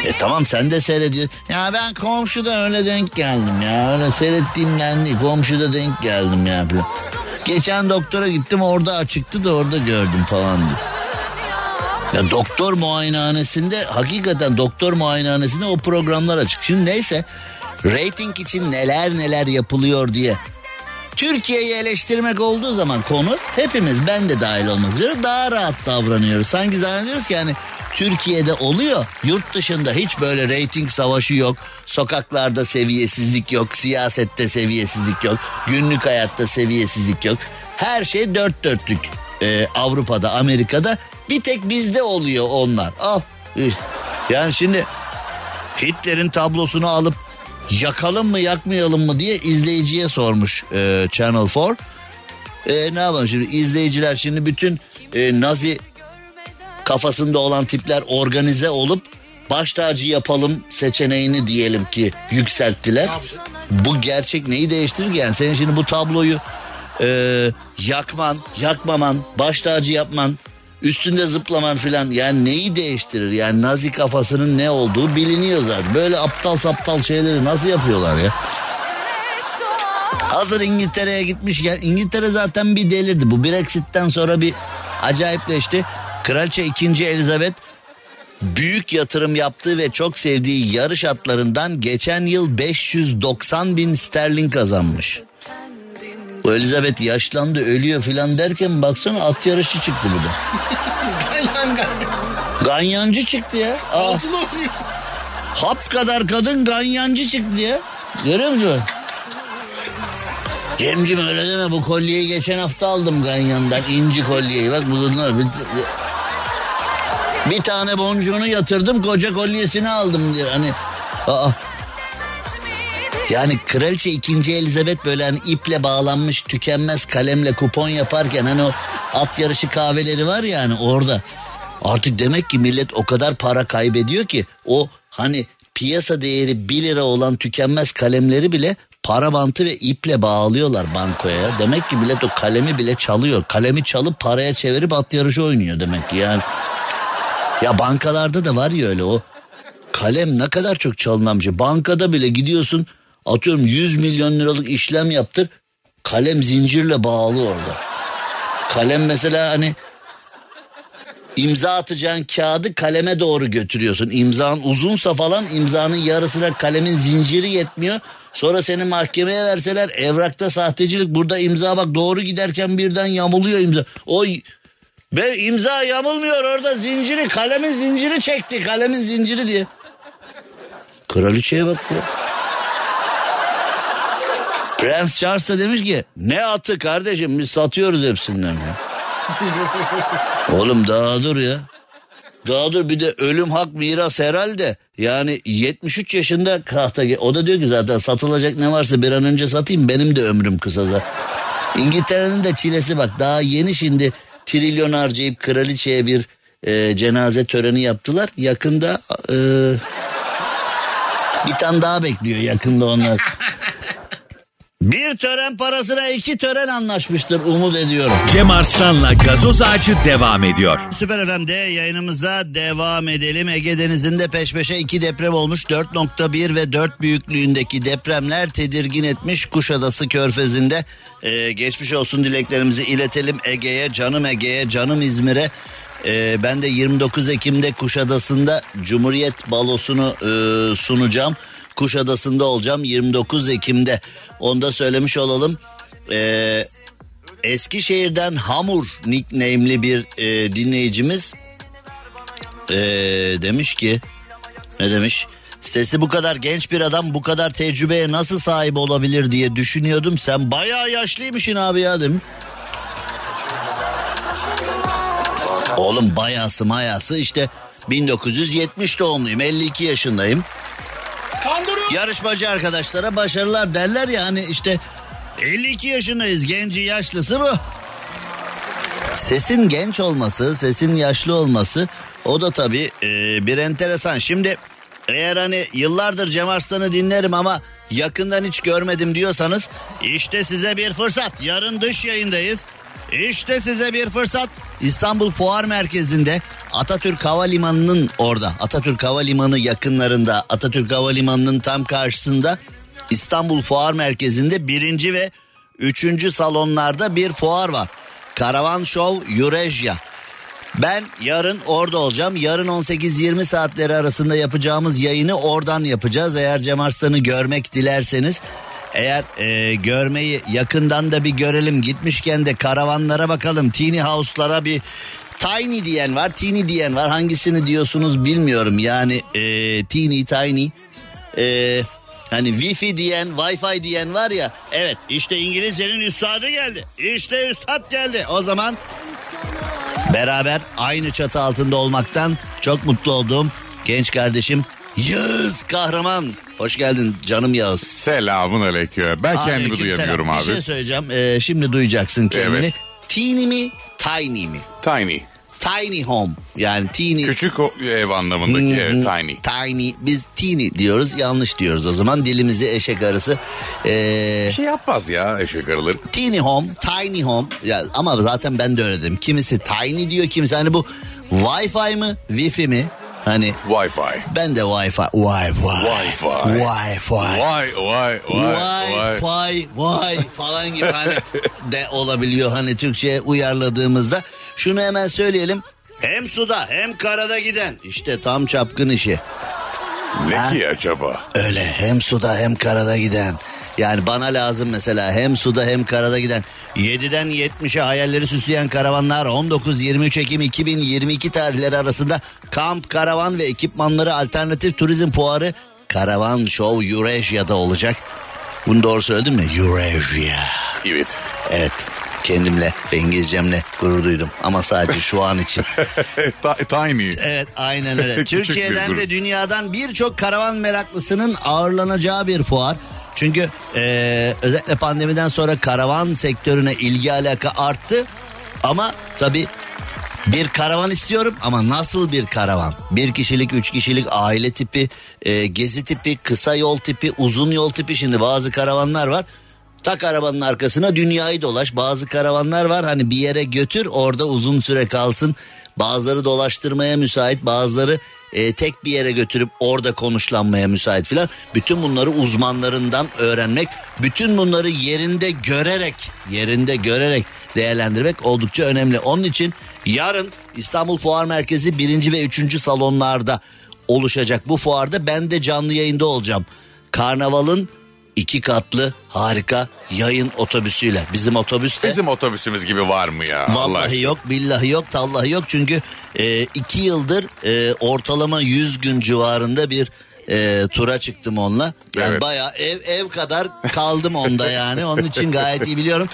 E tamam sen de seyrediyorsun. Ya ben komşuda öyle denk geldim ya. Öyle seyrettiğimden değil komşuda denk geldim ya. Geçen doktora gittim orada açıktı da orada gördüm falan diye. Ya doktor muayenehanesinde hakikaten doktor muayenehanesinde o programlar açık. Şimdi neyse rating için neler neler yapılıyor diye Türkiye'yi eleştirmek olduğu zaman konu hepimiz ben de dahil olmak üzere daha rahat davranıyoruz. Sanki zannediyoruz ki yani Türkiye'de oluyor. Yurt dışında hiç böyle reyting savaşı yok. Sokaklarda seviyesizlik yok. Siyasette seviyesizlik yok. Günlük hayatta seviyesizlik yok. Her şey dört dörtlük. Ee, Avrupa'da, Amerika'da bir tek bizde oluyor onlar. Al. Yani şimdi Hitler'in tablosunu alıp yakalım mı yakmayalım mı diye izleyiciye sormuş e, Channel 4. E, ne yapalım şimdi izleyiciler şimdi bütün e, Nazi kafasında olan tipler organize olup baş tacı yapalım seçeneğini diyelim ki yükselttiler. Bu gerçek neyi değiştirir ki yani senin şimdi bu tabloyu e, yakman, yakmaman, baş tacı yapman, üstünde zıplaman filan yani neyi değiştirir? Yani Nazi kafasının ne olduğu biliniyor zaten. Böyle aptal saptal şeyleri nasıl yapıyorlar ya? Hazır İngiltere'ye gitmiş. Ya İngiltere zaten bir delirdi. Bu Brexit'ten sonra bir acayipleşti. Kraliçe 2. Elizabeth büyük yatırım yaptığı ve çok sevdiği yarış atlarından geçen yıl 590 bin sterlin kazanmış. Bu Elizabeth yaşlandı ölüyor filan derken baksana at yarışı çıktı bu da. Ganyancı çıktı ya. Aa, hap kadar kadın ganyancı çıktı ya. Görüyor musun? Cemcim öyle deme bu kolyeyi geçen hafta aldım ganyandan inci kolyeyi bak bunlar bir, bir tane boncuğunu yatırdım koca kolyesini aldım diyor hani aa Yani kraliçe 2. Elizabeth böyle hani iple bağlanmış tükenmez kalemle kupon yaparken hani o at yarışı kahveleri var ya hani orada. Artık demek ki millet o kadar para kaybediyor ki o hani piyasa değeri 1 lira olan tükenmez kalemleri bile para bantı ve iple bağlıyorlar bankoya. Demek ki millet o kalemi bile çalıyor. Kalemi çalıp paraya çevirip at yarışı oynuyor demek ki yani. Ya bankalarda da var ya öyle o kalem ne kadar çok çalınan bir şey. Bankada bile gidiyorsun atıyorum 100 milyon liralık işlem yaptır. Kalem zincirle bağlı orada. Kalem mesela hani imza atacağın kağıdı kaleme doğru götürüyorsun. İmzan uzunsa falan imzanın yarısına kalemin zinciri yetmiyor. Sonra seni mahkemeye verseler evrakta sahtecilik burada imza bak doğru giderken birden yamuluyor imza. O ve imza yamulmuyor orada zinciri kalemin zinciri çekti kalemin zinciri diye. Kraliçeye bak ya. Prens Charles da demiş ki ne atı kardeşim biz satıyoruz hepsinden ya. Oğlum daha dur ya. Daha dur bir de ölüm hak miras herhalde. Yani 73 yaşında kahta o da diyor ki zaten satılacak ne varsa bir an önce satayım benim de ömrüm kısa zaten. İngiltere'nin de çilesi bak daha yeni şimdi trilyon harcayıp kraliçeye bir e, cenaze töreni yaptılar. Yakında e, bir tane daha bekliyor yakında onlar. Bir tören parasına iki tören anlaşmıştır umut ediyorum. Cem Arslan'la gazoz ağacı devam ediyor. Süper FM'de yayınımıza devam edelim. Ege Denizi'nde peş peşe iki deprem olmuş. 4.1 ve 4 büyüklüğündeki depremler tedirgin etmiş Kuşadası Körfezi'nde. Ee, geçmiş olsun dileklerimizi iletelim Ege'ye, canım Ege'ye, canım İzmir'e. Ee, ben de 29 Ekim'de Kuşadası'nda Cumhuriyet balosunu e, sunacağım. Kuşadası'nda olacağım 29 Ekim'de. Onu da söylemiş olalım. Ee, Eskişehir'den Hamur nickname'li bir e, dinleyicimiz e, demiş ki ne demiş? Sesi bu kadar genç bir adam bu kadar tecrübeye nasıl sahip olabilir diye düşünüyordum. Sen bayağı yaşlıymışsın abi ya dedim. Oğlum bayası mayası işte 1970 doğumluyum 52 yaşındayım. Yarışmacı arkadaşlara başarılar derler ya hani işte 52 yaşındayız genci yaşlısı bu. Sesin genç olması, sesin yaşlı olması o da tabii e, bir enteresan. Şimdi eğer hani yıllardır Cem Arslan'ı dinlerim ama yakından hiç görmedim diyorsanız işte size bir fırsat. Yarın dış yayındayız. İşte size bir fırsat. İstanbul Fuar Merkezi'nde Atatürk Havalimanı'nın orada Atatürk Havalimanı yakınlarında Atatürk Havalimanı'nın tam karşısında İstanbul Fuar Merkezi'nde birinci ve üçüncü salonlarda bir fuar var. Karavan Show Eurasia. Ben yarın orada olacağım. Yarın 18-20 saatleri arasında yapacağımız yayını oradan yapacağız. Eğer Cem Arslan'ı görmek dilerseniz eğer e, görmeyi yakından da bir görelim gitmişken de karavanlara bakalım. Tiny house'lara bir tiny diyen var teeny diyen var. Hangisini diyorsunuz bilmiyorum. Yani e, teeny tiny e, hani wifi diyen wifi diyen var ya. Evet işte İngilizcenin üstadı geldi. İşte üstad geldi. O zaman beraber aynı çatı altında olmaktan çok mutlu oldum genç kardeşim Yağız kahraman. Hoş geldin canım Yağız. Selamun aleyküm. Ben kendimi Aleyküm duyamıyorum selam. abi. Bir şey söyleyeceğim. Ee, şimdi duyacaksın kendini. Evet. Teeny mi tiny mi? Tiny. Tiny home yani teeny. Küçük ev anlamındaki hı. evet, tiny. Tiny. Biz teeny diyoruz yanlış diyoruz o zaman dilimizi eşek arası. Ee, Bir şey yapmaz ya eşek arıları. teeny home, tiny home. Ya, ama zaten ben de öyle dedim. Kimisi tiny diyor kimisi hani bu Wi-Fi mi Wi-Fi mi? Hani Wi-Fi. ben de Wi-Fi. Wi-Fi. Wi-Fi. Wi-Fi. Vay vay vay. Vay vay falan gibi hani de olabiliyor hani Türkçe'ye uyarladığımızda. Şunu hemen söyleyelim. Hem suda hem karada giden işte tam çapkın işi. Ha? Ne ki acaba? Öyle hem suda hem karada giden. Yani bana lazım mesela hem suda hem karada giden. 7'den 70'e hayalleri süsleyen karavanlar 19-23 Ekim 2022 tarihleri arasında kamp, karavan ve ekipmanları alternatif turizm fuarı Karavan Show Eurasia'da olacak. Bunu doğru söyledim mi? Eurasia. Evet. Evet kendimle ve İngilizcemle gurur duydum ama sadece şu an için. Tiny. Evet aynen öyle. Türkiye'den ve dünyadan birçok karavan meraklısının ağırlanacağı bir fuar. Çünkü e, özellikle pandemiden sonra karavan sektörüne ilgi alaka arttı. Ama tabii bir karavan istiyorum ama nasıl bir karavan? Bir kişilik, üç kişilik aile tipi, e, gezi tipi, kısa yol tipi, uzun yol tipi. Şimdi bazı karavanlar var. Tak arabanın arkasına dünyayı dolaş. Bazı karavanlar var hani bir yere götür orada uzun süre kalsın. Bazıları dolaştırmaya müsait bazıları e, tek bir yere götürüp orada konuşlanmaya müsait filan. Bütün bunları uzmanlarından öğrenmek, bütün bunları yerinde görerek, yerinde görerek değerlendirmek oldukça önemli. Onun için yarın İstanbul Fuar Merkezi birinci ve üçüncü salonlarda oluşacak bu fuarda ben de canlı yayında olacağım. Karnaval'ın iki katlı harika yayın otobüsüyle. Bizim otobüs de Bizim otobüsümüz gibi var mı ya? Allah vallahi aşkına? yok billahi yok tallahi yok. Çünkü e, iki yıldır e, ortalama 100 gün civarında bir e, tura çıktım onunla. Yani Evet. bayağı ev, ev kadar kaldım onda yani. Onun için gayet iyi biliyorum.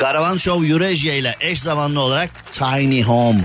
Karavan Show Eurasia ile eş zamanlı olarak Tiny Home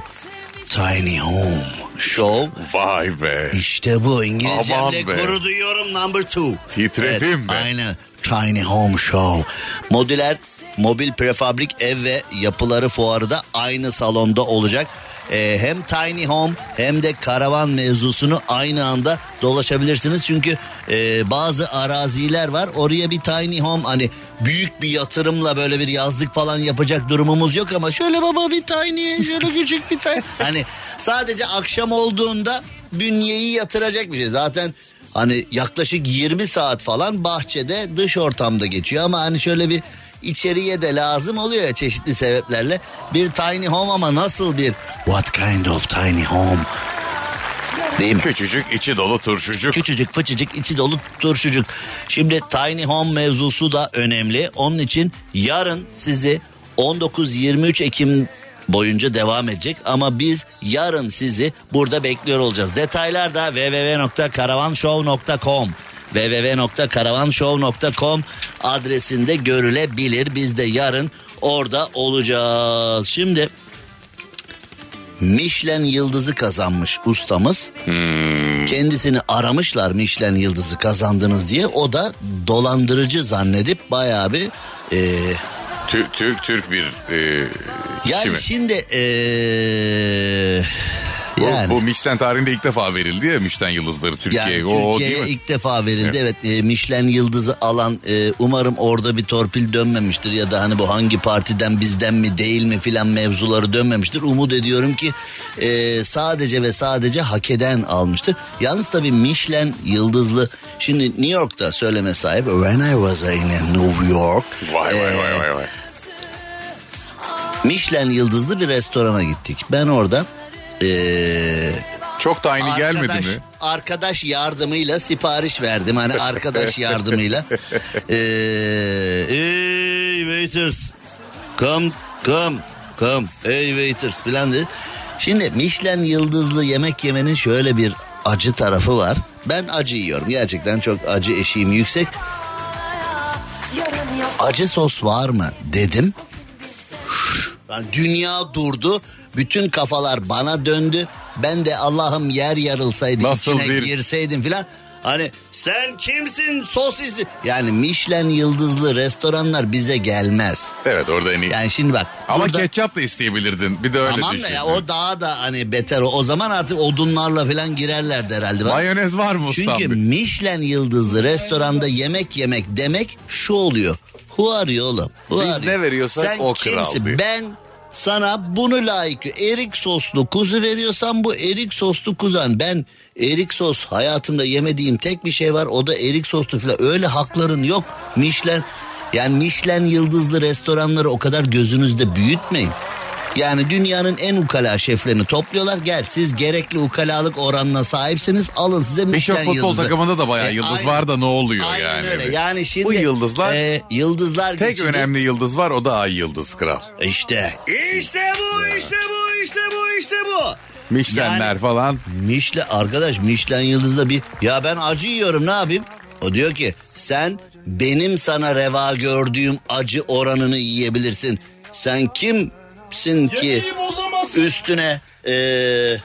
Tiny Home Show Vay be. işte bu İngilizcemle Aman be. gurur duyuyorum number two. Titredim be. Aynen. Tiny Home Show. Modüler mobil prefabrik ev ve yapıları fuarı da aynı salonda olacak. Ee, hem tiny home hem de karavan mevzusunu aynı anda dolaşabilirsiniz. Çünkü e, bazı araziler var. Oraya bir tiny home hani büyük bir yatırımla böyle bir yazlık falan yapacak durumumuz yok ama şöyle baba bir tiny şöyle küçük bir tiny. Hani sadece akşam olduğunda bünyeyi yatıracak bir şey. Zaten hani yaklaşık 20 saat falan bahçede dış ortamda geçiyor ama hani şöyle bir içeriye de lazım oluyor ya çeşitli sebeplerle. Bir tiny home ama nasıl bir what kind of tiny home? Değil mi? Küçücük içi dolu turşucuk. Küçücük fıçıcık içi dolu turşucuk. Şimdi tiny home mevzusu da önemli. Onun için yarın sizi 19-23 Ekim boyunca devam edecek ama biz yarın sizi burada bekliyor olacağız. Detaylar da www.karavanshow.com www.karavanshow.com adresinde görülebilir. Biz de yarın orada olacağız. Şimdi Michelin yıldızı kazanmış ustamız. Kendisini aramışlar Michelin yıldızı kazandınız diye. O da dolandırıcı zannedip bayağı bir e, Türk, Türk, Türk bir e, yani mi? şimdi e, yani bu Michelin tarihinde ilk defa verildi ya Michelin yıldızları Türkiye'ye. yani o, Türkiye'ye ilk defa verildi. Evet, e, Michelin yıldızı alan e, umarım orada bir torpil dönmemiştir ya da hani bu hangi partiden bizden mi değil mi filan mevzuları dönmemiştir. Umut ediyorum ki e, sadece ve sadece hak eden almıştır. Yalnız tabii Michelin yıldızlı şimdi New York'ta söyleme sahibi When I was in New York Vay vay e, vay vay vay. Michelin yıldızlı bir restorana gittik. Ben orada e, Çok da aynı gelmedi arkadaş, mi? Arkadaş yardımıyla sipariş verdim. Hani arkadaş yardımıyla. Ee, hey waiters. Come come come. Hey waiters falan dedi. Şimdi Michelin yıldızlı yemek yemenin şöyle bir acı tarafı var. Ben acı yiyorum. Gerçekten çok acı eşiğim yüksek. Acı sos var mı dedim. Yani dünya durdu. Bütün kafalar bana döndü. Ben de Allah'ım yer yarılsaydı Nasıl içine bir- girseydim filan. Hani sen kimsin sos isti... Yani Michelin yıldızlı restoranlar bize gelmez. Evet orada en iyi. Yani şimdi bak. Ama burada- ketçap da isteyebilirdin. Bir de öyle Tamam düşün. da ya o daha da hani beter. O zaman artık odunlarla falan girerlerdi herhalde. Ben- Mayonez var mı? Çünkü Michelin yıldızlı restoranda yemek yemek demek şu oluyor. Who are you oğlum? Who Biz ne veriyorsak Sen o kral kimsin? diyor. Ben sana bunu layık erik soslu kuzu veriyorsam bu erik soslu kuzan. Ben erik sos hayatımda yemediğim tek bir şey var o da erik soslu falan. Öyle hakların yok. Michelin yani Michelin yıldızlı restoranları o kadar gözünüzde büyütmeyin. Yani dünyanın en ukala şeflerini topluyorlar. Gel siz gerekli ukalalık oranına sahipsiniz. Alın size Michelin Birçok futbol yıldızı. takımında da bayağı E, yıldız aynen. var da ne oluyor Aynen yani? öyle. Yani şimdi Bu yıldızlar e, yıldızlar tek geçidi- önemli yıldız var o da ay yıldız kral. İşte. İşte bu, işte bu, işte bu, işte bu. Michelin'ler Yani- falan. Michelin arkadaş Michelin yıldızla bir ya ben acı yiyorum ne yapayım? O diyor ki sen benim sana reva gördüğüm acı oranını yiyebilirsin. Sen kimsin ki üstüne eee,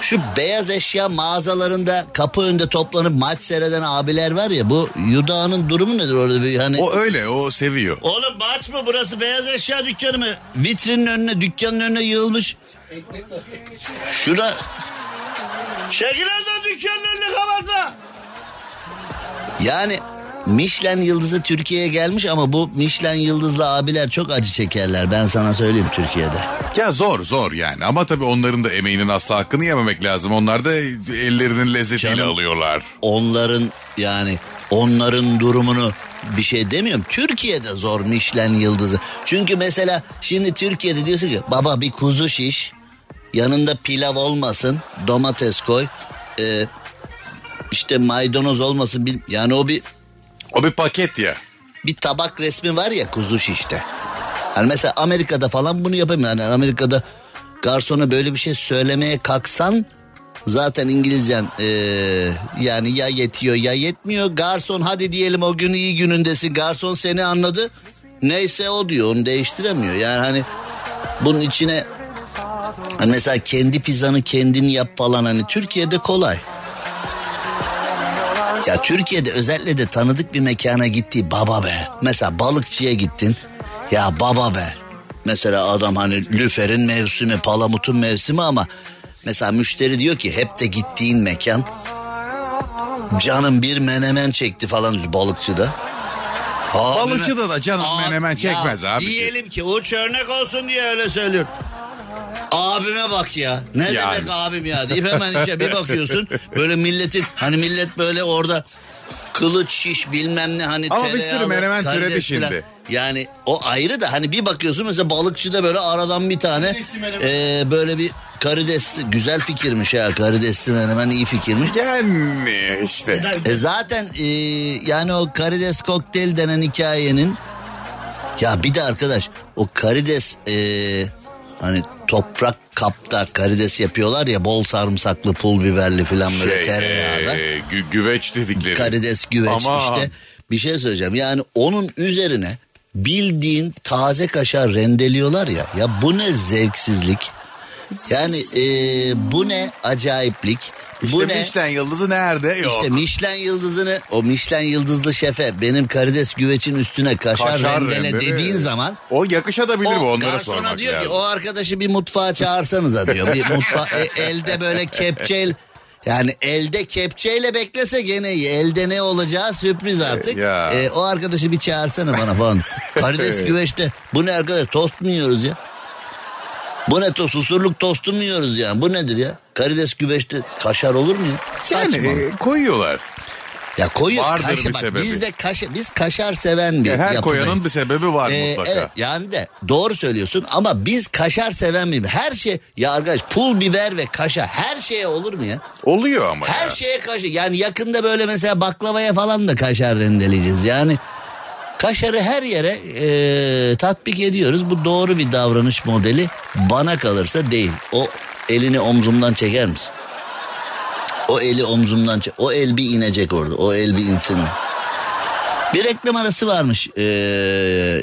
Şu beyaz eşya mağazalarında kapı önünde toplanıp maç seyreden abiler var ya bu Yudağ'ın durumu nedir orada bir hani O öyle o seviyor. Oğlum maç mı burası beyaz eşya dükkanı mı? Vitrinin önüne dükkanın önüne yığılmış. Şura. Oradan dükkanın önüne kapatma. Yani Michelin yıldızı Türkiye'ye gelmiş ama bu Michelin yıldızlı abiler çok acı çekerler ben sana söyleyeyim Türkiye'de. Ya zor zor yani ama tabii onların da emeğinin asla hakkını yememek lazım. Onlar da ellerinin lezzetiyle Canım. alıyorlar. Onların yani onların durumunu bir şey demiyorum. Türkiye'de zor Michelin yıldızı. Çünkü mesela şimdi Türkiye'de diyorsun ki baba bir kuzu şiş yanında pilav olmasın domates koy e, işte maydanoz olmasın yani o bir O bir paket ya. bir tabak resmi var ya kuzu şişte. Yani mesela Amerika'da falan bunu yapamıyor. Yani Amerika'da garsona böyle bir şey söylemeye kalksan zaten İngilizcen eee, yani ya yetiyor ya yetmiyor. Garson hadi diyelim o gün iyi günündesin. Garson seni anladı. Neyse o diyor onu değiştiremiyor. Yani hani bunun içine hani mesela kendi pizzanı kendin yap falan hani Türkiye'de kolay. Ya Türkiye'de özellikle de tanıdık bir mekana gitti baba be. Mesela balıkçıya gittin. Ya baba be. Mesela adam hani lüferin mevsimi, palamutun mevsimi ama mesela müşteri diyor ki hep de gittiğin mekan canım bir menemen çekti falan balıkçıda. Abime- Balıkçıda da canım menemen ya çekmez abi. Diyelim ki uç örnek olsun diye öyle söylüyorum. Abime bak ya. Ne Yani. demek abim ya deyip hemen içe bir bakıyorsun. Böyle milletin hani millet böyle orada kılıç şiş bilmem ne hani Ama bir sürü menemen türedi şimdi. Yani o ayrı da hani bir bakıyorsun mesela balıkçıda böyle aradan bir tane e, böyle bir karidesli güzel fikirmiş ya karidesli menemen iyi fikirmiş. Yani işte. E zaten e, yani o karides kokteyl denen hikayenin ya bir de arkadaş o karides e, hani toprak kapta karides yapıyorlar ya bol sarımsaklı pul biberli falan böyle Şey, tereyağda. e, gü- güveç dedikleri. Karides güveç Ama işte. Bir şey söyleyeceğim. Yani onun üzerine bildiğin taze kaşar rendeliyorlar ya. Ya bu ne zevksizlik yani e, bu ne acayiplik işte bu ne Michelin yıldızı nerede? Yok. işte Michelin yıldızını o Michelin yıldızlı şefe benim karides güvecin üstüne kaşar, Kaşar rendele rendeli. dediğin zaman O yakışabilir bu o onlara garsona sormak diyor lazım. ki o arkadaşı bir mutfağa çağırsanıza diyor. Bir mutfa e, elde böyle kepçeyle yani elde kepçeyle beklese gene iyi. Elde ne olacağı sürpriz artık. ya. E, o arkadaşı bir çağırsana bana falan. Karides güveçte. Bu ne arkadaş tost mu yiyoruz ya? Bu ne tost? Susurluk tostu mu yiyoruz yani? Bu nedir ya? Karides güveçte kaşar olur mu ya? Yani Saçma. e, koyuyorlar. Ya koyuyor Vardır kaşar. bir Bak, sebebi. biz de kaşar, biz kaşar seven bir Yani her yapıdayız. koyanın bir sebebi var Ee, mutlaka. Evet yani de doğru söylüyorsun ama biz kaşar seven bir her şey ya arkadaş pul biber ve kaşar her şeye olur mu ya? Oluyor ama Her ya. şeye kaşar yani yakında böyle mesela baklavaya falan da kaşar rendeleyeceğiz yani. Kaşarı her yere e, tatbik ediyoruz. Bu doğru bir davranış modeli. Bana kalırsa değil. O elini omzumdan çeker misin? O eli omzumdan çek. O el bir inecek orada. O el bir insin. Bir reklam arası varmış e,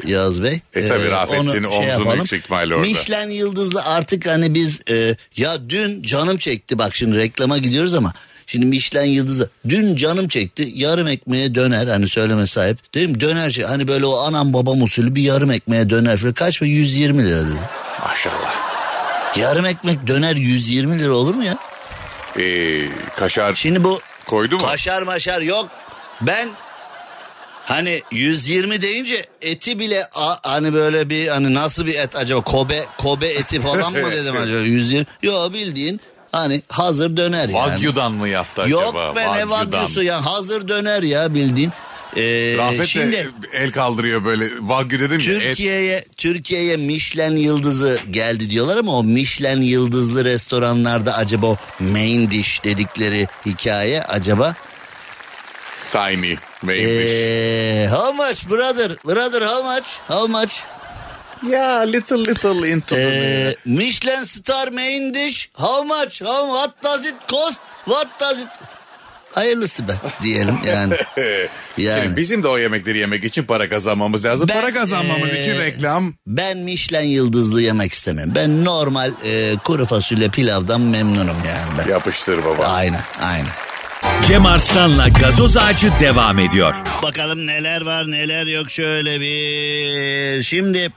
Yağız Bey. E tabii Rafet'in onu şey omzunu yapalım. yüksek ihtimalle orada. Michelin yıldızlı artık hani biz e, ya dün canım çekti bak şimdi reklama gidiyoruz ama şimdi Michelin yıldızı dün canım çekti yarım ekmeğe döner hani söyleme sahip değil mi döner şey hani böyle o anam babam usulü bir yarım ekmeğe döner falan kaç mı 120 lira dedi. Maşallah. Yarım ekmek döner 120 lira olur mu ya? Ee, kaşar Şimdi bu koydu mu? Kaşar maşar yok. Ben hani 120 deyince eti bile a- hani böyle bir hani nasıl bir et acaba Kobe Kobe eti falan mı dedim acaba 120. Yok bildiğin hani hazır döner yani. Wagyu'dan mı yaptı acaba? Yok be ne. Wagyu'su ya hazır döner ya bildiğin. Ee, Rafet şimdi de el kaldırıyor böyle. Wagyu dedim ya. Türkiye'ye Türkiye'ye Michelin yıldızı geldi diyorlar ama o Michelin yıldızlı restoranlarda acaba o main dish dedikleri hikaye acaba Tiny. Maybe. Ee, how much brother? Brother how much? How much? Ya little little into the- Ee, Michelin star main dish. How much? How, what does it cost? What does it? hayırlısı be diyelim yani. yani. Şimdi bizim de o yemekleri yemek için para kazanmamız lazım. Ben, para kazanmamız ee, için reklam. Ben Michelin yıldızlı yemek istemiyorum. Ben normal e, kuru fasulye pilavdan memnunum yani ben. Yapıştır baba. Aynen aynen. Cem Arslan'la gazoz ağacı devam ediyor. Bakalım neler var neler yok şöyle bir. Şimdi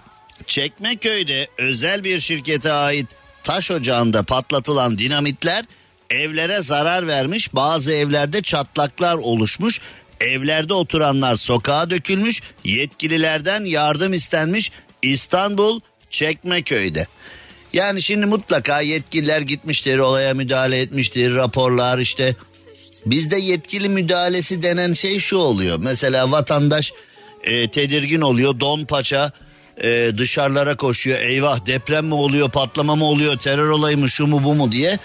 Çekmeköy'de özel bir şirkete ait taş ocağında patlatılan dinamitler evlere zarar vermiş. Bazı evlerde çatlaklar oluşmuş. Evlerde oturanlar sokağa dökülmüş. Yetkililerden yardım istenmiş. İstanbul Çekmeköy'de. Yani şimdi mutlaka yetkililer gitmiştir, olaya müdahale etmiştir, raporlar işte Bizde yetkili müdahalesi denen şey şu oluyor. Mesela vatandaş e, tedirgin oluyor. Don paça e, dışarılara koşuyor. Eyvah deprem mi oluyor, patlama mı oluyor, terör olayı mı, şu mu bu mu diye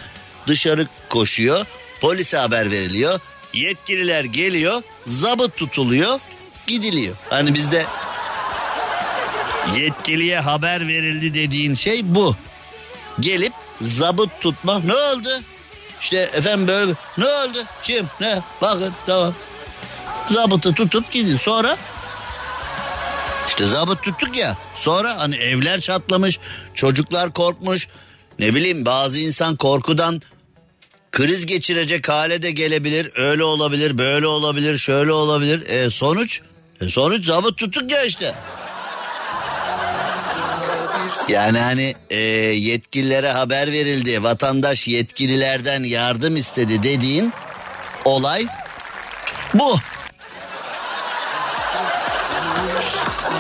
dışarı koşuyor. Polise haber veriliyor. Yetkililer geliyor, zabıt tutuluyor, gidiliyor. Hani bizde yetkiliye haber verildi dediğin şey bu. Gelip zabıt tutma. Ne oldu? İşte efendim böyle ne oldu? Kim? Ne? Bakın tamam. Zabıtı tutup gidin. Sonra işte zabıt tuttuk ya. Sonra hani evler çatlamış. Çocuklar korkmuş. Ne bileyim bazı insan korkudan kriz geçirecek hale de gelebilir. Öyle olabilir, böyle olabilir, şöyle olabilir. E, sonuç? E, sonuç zabıt tuttuk ya işte. Yani hani e, yetkililere haber verildi, vatandaş yetkililerden yardım istedi dediğin olay bu.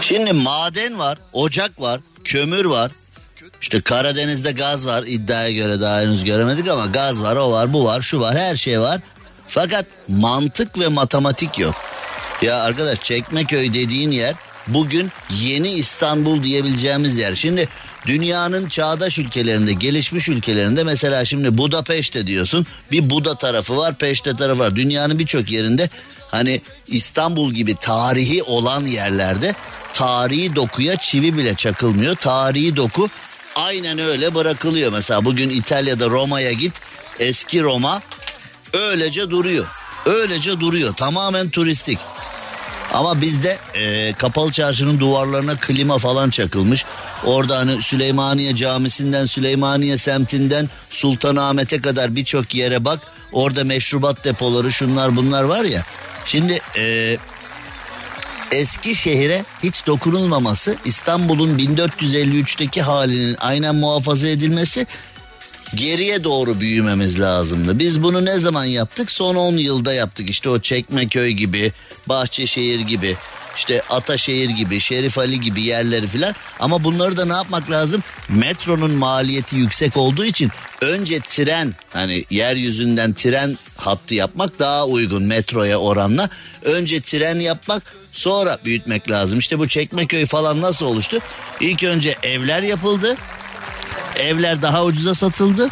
Şimdi maden var, ocak var, kömür var. İşte Karadeniz'de gaz var iddiaya göre daha henüz göremedik ama gaz var, o var, bu var, şu var, her şey var. Fakat mantık ve matematik yok. Ya arkadaş Çekmeköy dediğin yer bugün yeni İstanbul diyebileceğimiz yer. Şimdi dünyanın çağdaş ülkelerinde, gelişmiş ülkelerinde mesela şimdi Budapeşte diyorsun. Bir Buda tarafı var, Peşte tarafı var. Dünyanın birçok yerinde hani İstanbul gibi tarihi olan yerlerde tarihi dokuya çivi bile çakılmıyor. Tarihi doku aynen öyle bırakılıyor. Mesela bugün İtalya'da Roma'ya git. Eski Roma öylece duruyor. Öylece duruyor. Tamamen turistik. Ama bizde e, kapalı çarşının duvarlarına klima falan çakılmış. Orada hani Süleymaniye Camisi'nden Süleymaniye semtinden Sultanahmet'e kadar birçok yere bak. Orada meşrubat depoları şunlar bunlar var ya. Şimdi e, eski şehire hiç dokunulmaması İstanbul'un 1453'teki halinin aynen muhafaza edilmesi geriye doğru büyümemiz lazımdı. Biz bunu ne zaman yaptık? Son 10 yılda yaptık. İşte o Çekmeköy gibi, Bahçeşehir gibi, işte Ataşehir gibi, Şerif Ali gibi yerleri filan. Ama bunları da ne yapmak lazım? Metronun maliyeti yüksek olduğu için önce tren hani yeryüzünden tren hattı yapmak daha uygun metroya oranla. Önce tren yapmak sonra büyütmek lazım. İşte bu Çekmeköy falan nasıl oluştu? İlk önce evler yapıldı. Evler daha ucuza satıldı.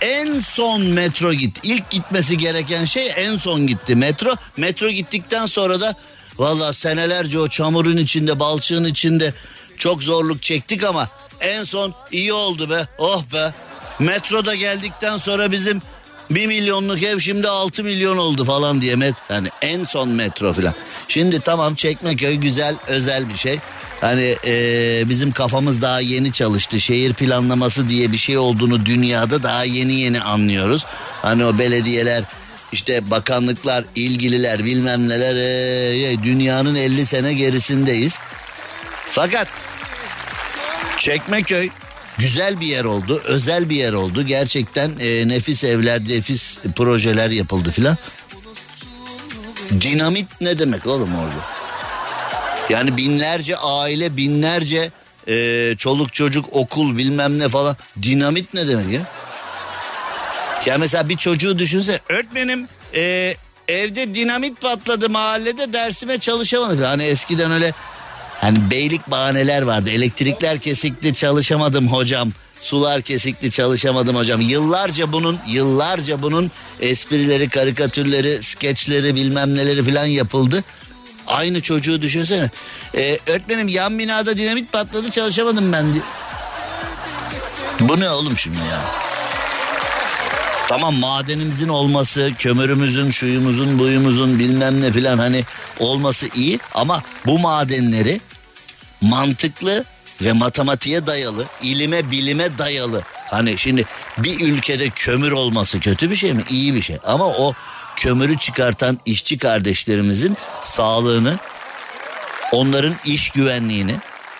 En son metro gitti. İlk gitmesi gereken şey en son gitti metro. Metro gittikten sonra da valla senelerce o çamurun içinde balçığın içinde çok zorluk çektik ama en son iyi oldu be oh be. Metroda geldikten sonra bizim bir milyonluk ev şimdi 6 milyon oldu falan diye met yani en son metro falan. Şimdi tamam Çekmeköy güzel özel bir şey. Hani e, bizim kafamız daha yeni çalıştı. Şehir planlaması diye bir şey olduğunu dünyada daha yeni yeni anlıyoruz. Hani o belediyeler işte bakanlıklar, ilgililer bilmem neler e, dünyanın 50 sene gerisindeyiz. Fakat Çekmeköy güzel bir yer oldu, özel bir yer oldu. Gerçekten e, nefis evler, nefis projeler yapıldı filan. Dinamit ne demek oğlum orada? Yani binlerce aile, binlerce e, çoluk çocuk okul bilmem ne falan. Dinamit ne demek ya? Ya mesela bir çocuğu düşünse öğretmenim e, evde dinamit patladı mahallede dersime çalışamadım. Hani eskiden öyle hani beylik bahaneler vardı. Elektrikler kesikti çalışamadım hocam. Sular kesikti çalışamadım hocam. Yıllarca bunun yıllarca bunun esprileri, karikatürleri, skeçleri bilmem neleri falan yapıldı. Aynı çocuğu düşünsene. Ee, öğretmenim yan binada dinamit patladı çalışamadım ben. Bu ne oğlum şimdi ya? Tamam madenimizin olması, kömürümüzün, şuyumuzun, buyumuzun bilmem ne filan hani olması iyi ama bu madenleri mantıklı ve matematiğe dayalı, ilime bilime dayalı. Hani şimdi bir ülkede kömür olması kötü bir şey mi? İyi bir şey. Ama o kömürü çıkartan işçi kardeşlerimizin sağlığını, onların iş güvenliğini,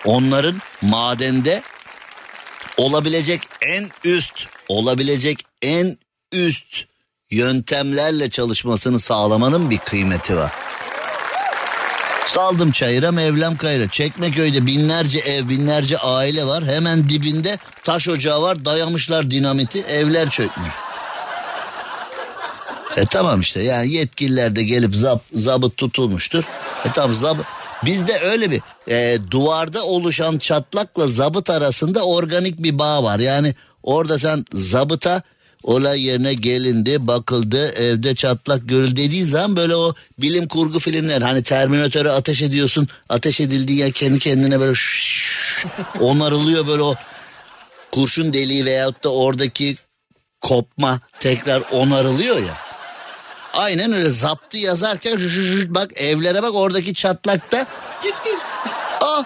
onların madende olabilecek en üst, olabilecek en üst yöntemlerle çalışmasını sağlamanın bir kıymeti var. Saldım çayıra mevlam kayra. Çekmeköy'de binlerce ev binlerce aile var. Hemen dibinde taş ocağı var dayamışlar dinamiti evler çökmüş. E tamam işte yani yetkililer de gelip zab, zabıt tutulmuştur. E tamam zabıt. Bizde öyle bir e, duvarda oluşan çatlakla zabıt arasında organik bir bağ var. Yani orada sen zabıta olay yerine gelindi bakıldı evde çatlak görül dediği zaman böyle o bilim kurgu filmler hani Terminatöre ateş ediyorsun ateş edildiği ya kendi kendine böyle şşş, onarılıyor böyle o kurşun deliği veyahut da oradaki kopma tekrar onarılıyor ya. Aynen öyle zaptı yazarken şu, şu, bak evlere bak oradaki çatlakta gitti. Ah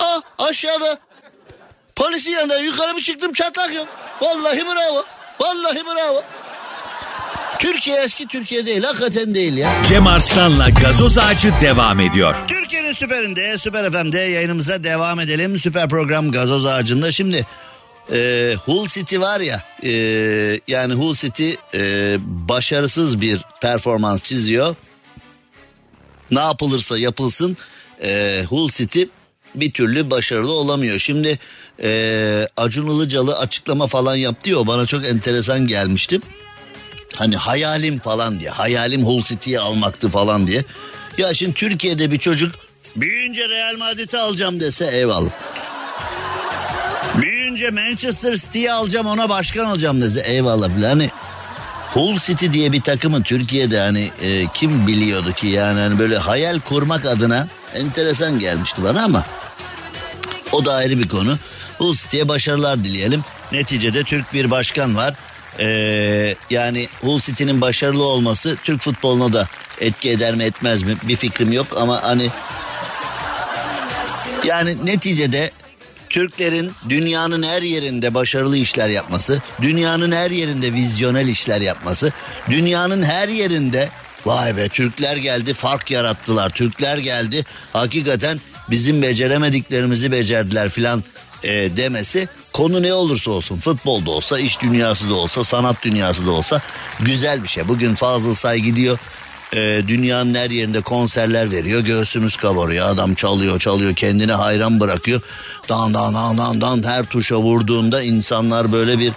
ah aşağıda polisin yanında yukarı bir çıktım çatlak yok. Vallahi bravo. Vallahi bravo. Türkiye eski Türkiye değil hakikaten değil ya. Cem Arslan'la gazoz ağacı devam ediyor. Türkiye'nin süperinde Süper FM'de yayınımıza devam edelim. Süper program gazoz ağacında. Şimdi e, Hull City var ya e, yani Hull City e, başarısız bir performans çiziyor. Ne yapılırsa yapılsın e, Hull City bir türlü başarılı olamıyor. Şimdi e, Acun Ilıcalı açıklama falan yaptı ya bana çok enteresan gelmişti. Hani hayalim falan diye hayalim Hull City'yi almaktı falan diye. Ya şimdi Türkiye'de bir çocuk büyüyünce Real Madrid'i alacağım dese eyvallah. Büyüyünce Manchester City'yi alacağım ona başkan olacağım dese eyvallah. Hani Hull City diye bir takımı Türkiye'de hani e, kim biliyordu ki yani hani böyle hayal kurmak adına enteresan gelmişti bana ama o da ayrı bir konu. Hull City'ye başarılar dileyelim. Neticede Türk bir başkan var. Ee, yani Hull City'nin başarılı olması Türk futboluna da etki eder mi etmez mi bir fikrim yok ama hani yani neticede Türklerin dünyanın her yerinde başarılı işler yapması, dünyanın her yerinde vizyonel işler yapması, dünyanın her yerinde vay be Türkler geldi fark yarattılar, Türkler geldi hakikaten bizim beceremediklerimizi becerdiler filan e, demesi konu ne olursa olsun futbolda olsa iş dünyası da olsa sanat dünyası da olsa güzel bir şey. Bugün Fazıl Say gidiyor e, dünyanın her yerinde konserler veriyor göğsümüz kabarıyor adam çalıyor çalıyor kendini hayran bırakıyor dan dan dan dan dan her tuşa vurduğunda insanlar böyle bir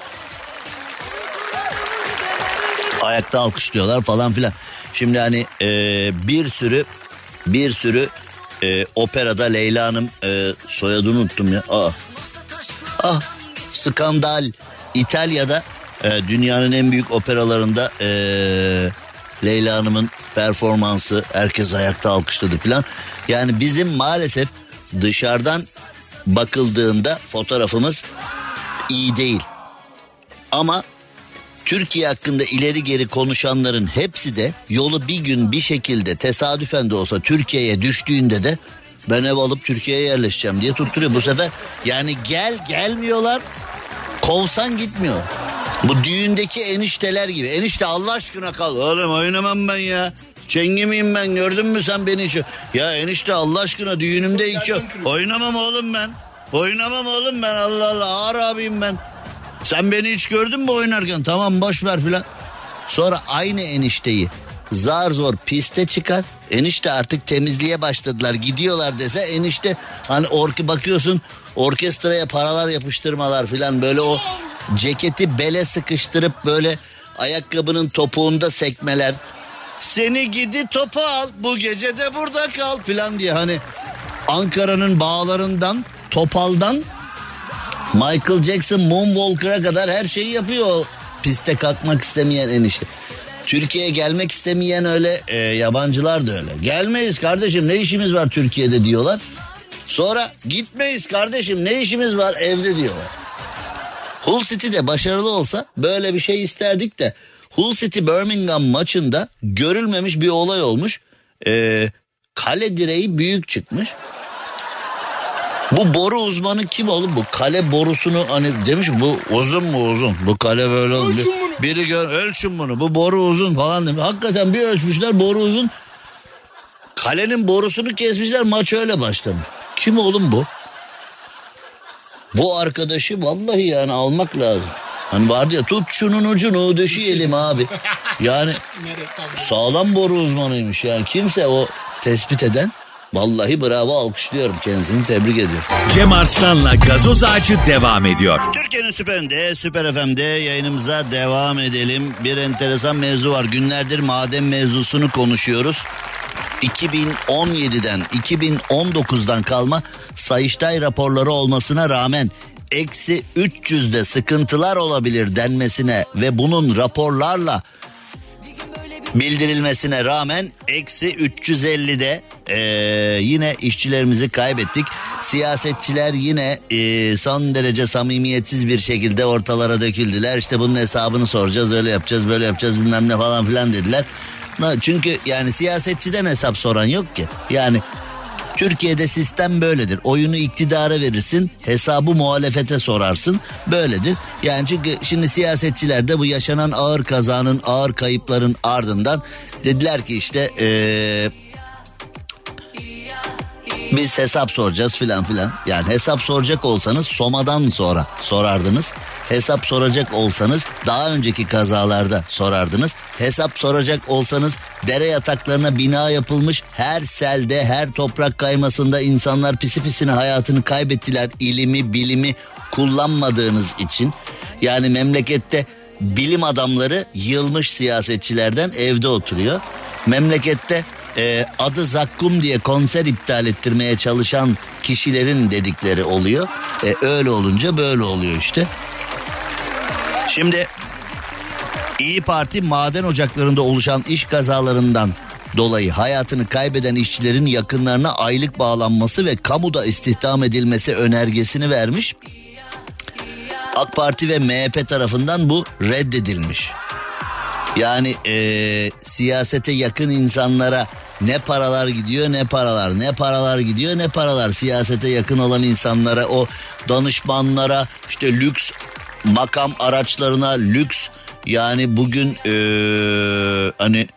ayakta alkışlıyorlar falan filan. Şimdi hani e, bir sürü bir sürü e, operada Leyla Hanım e, soyadını unuttum ya. Aa. Ah skandal İtalya'da e, dünyanın en büyük operalarında e, Leyla Hanım'ın performansı herkes ayakta alkışladı falan. Yani bizim maalesef dışarıdan bakıldığında fotoğrafımız iyi değil. Ama Türkiye hakkında ileri geri konuşanların hepsi de yolu bir gün bir şekilde tesadüfen de olsa Türkiye'ye düştüğünde de ben ev alıp Türkiye'ye yerleşeceğim diye tutturuyor. Bu sefer yani gel gelmiyorlar kovsan gitmiyor. Bu düğündeki enişteler gibi. Enişte Allah aşkına kal. Oğlum oynamam ben ya. Çengi miyim ben gördün mü sen beni hiç? Ya enişte Allah aşkına düğünümde iki... Oynamam oğlum ben. Oynamam oğlum ben Allah Allah ağır abiyim ben. Sen beni hiç gördün mü oynarken? Tamam boş ver filan. Sonra aynı enişteyi zar zor piste çıkar. Enişte artık temizliğe başladılar gidiyorlar dese enişte hani orki bakıyorsun orkestraya paralar yapıştırmalar filan böyle o ceketi bele sıkıştırıp böyle ayakkabının topuğunda sekmeler. Seni gidi topa al bu gece de burada kal filan diye hani Ankara'nın bağlarından Topal'dan Michael Jackson Moonwalker'a kadar her şeyi yapıyor. Piste kalkmak istemeyen enişte. Türkiye'ye gelmek istemeyen öyle e, yabancılar da öyle. Gelmeyiz kardeşim ne işimiz var Türkiye'de diyorlar. Sonra gitmeyiz kardeşim ne işimiz var evde diyorlar. Hull City de başarılı olsa böyle bir şey isterdik de Hull City Birmingham maçında görülmemiş bir olay olmuş. Ee, kale direği büyük çıkmış. Bu boru uzmanı kim oğlum? Bu kale borusunu hani demiş bu uzun mu uzun? Bu kale böyle oldu. Biri gör ölçün bunu. Bu boru uzun falan demiş. Hakikaten bir ölçmüşler boru uzun. Kalenin borusunu kesmişler maç öyle başlamış. Kim oğlum bu? Bu arkadaşı vallahi yani almak lazım. Hani vardı ya tut şunun ucunu döşeyelim abi. Yani sağlam boru uzmanıymış yani kimse o tespit eden Vallahi bravo alkışlıyorum kendisini tebrik ediyorum. Cem Arslan'la gazoz ağacı devam ediyor. Türkiye'nin süperinde Süper FM'de yayınımıza devam edelim. Bir enteresan mevzu var. Günlerdir maden mevzusunu konuşuyoruz. 2017'den 2019'dan kalma Sayıştay raporları olmasına rağmen eksi 300'de sıkıntılar olabilir denmesine ve bunun raporlarla bildirilmesine rağmen eksi 350'de e, yine işçilerimizi kaybettik. Siyasetçiler yine e, son derece samimiyetsiz bir şekilde ortalara döküldüler. İşte bunun hesabını soracağız öyle yapacağız böyle yapacağız bilmem ne falan filan dediler. Çünkü yani siyasetçiden hesap soran yok ki. Yani Türkiye'de sistem böyledir. Oyunu iktidara verirsin, hesabı muhalefete sorarsın. Böyledir. Yani çünkü şimdi siyasetçiler de bu yaşanan ağır kazanın, ağır kayıpların ardından dediler ki işte ee, biz hesap soracağız filan filan. Yani hesap soracak olsanız Soma'dan sonra sorardınız. Hesap soracak olsanız daha önceki kazalarda sorardınız. Hesap soracak olsanız dere yataklarına bina yapılmış her selde her toprak kaymasında insanlar pisi pisine hayatını kaybettiler. İlimi bilimi kullanmadığınız için. Yani memlekette bilim adamları yılmış siyasetçilerden evde oturuyor. Memlekette e, adı Zakkum diye konser iptal ettirmeye çalışan kişilerin dedikleri oluyor. E, öyle olunca böyle oluyor işte. Şimdi İyi Parti maden ocaklarında oluşan iş kazalarından dolayı hayatını kaybeden işçilerin yakınlarına aylık bağlanması ve kamuda istihdam edilmesi önergesini vermiş. AK Parti ve MHP tarafından bu reddedilmiş. Yani ee, siyasete yakın insanlara ne paralar gidiyor ne paralar ne paralar gidiyor ne paralar siyasete yakın olan insanlara o danışmanlara işte lüks makam araçlarına lüks yani bugün ee, hani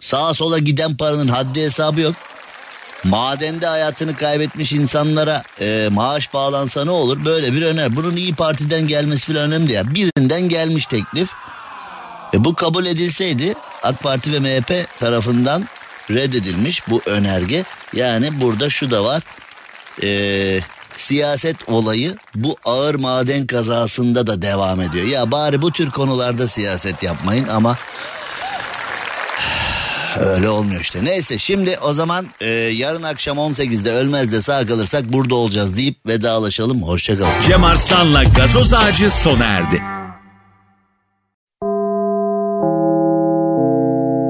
sağa sola giden paranın haddi hesabı yok. Madende hayatını kaybetmiş insanlara e, maaş bağlansa ne olur? Böyle bir öner. Bunun iyi Parti'den gelmesi falan önemli ya. Birinden gelmiş teklif. E, bu kabul edilseydi AK Parti ve MHP tarafından reddedilmiş bu önerge. Yani burada şu da var. Eee siyaset olayı bu ağır maden kazasında da devam ediyor. Ya bari bu tür konularda siyaset yapmayın ama öyle olmuyor işte. Neyse şimdi o zaman e, yarın akşam 18'de ölmez de sağ kalırsak burada olacağız deyip vedalaşalım. Hoşçakalın. Cem Arslan'la gazoz ağacı sona erdi.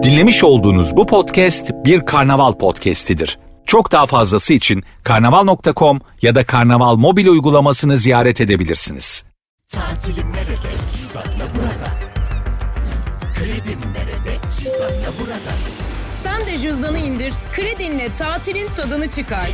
Dinlemiş olduğunuz bu podcast bir karnaval podcastidir. Çok daha fazlası için karnaval.com ya da karnaval mobil uygulamasını ziyaret edebilirsiniz. Tatilim nerede? Cüzdanla burada. Kredim nerede? Cüzdanla burada. Sen de cüzdanı indir, kredinle tatilin tadını çıkar.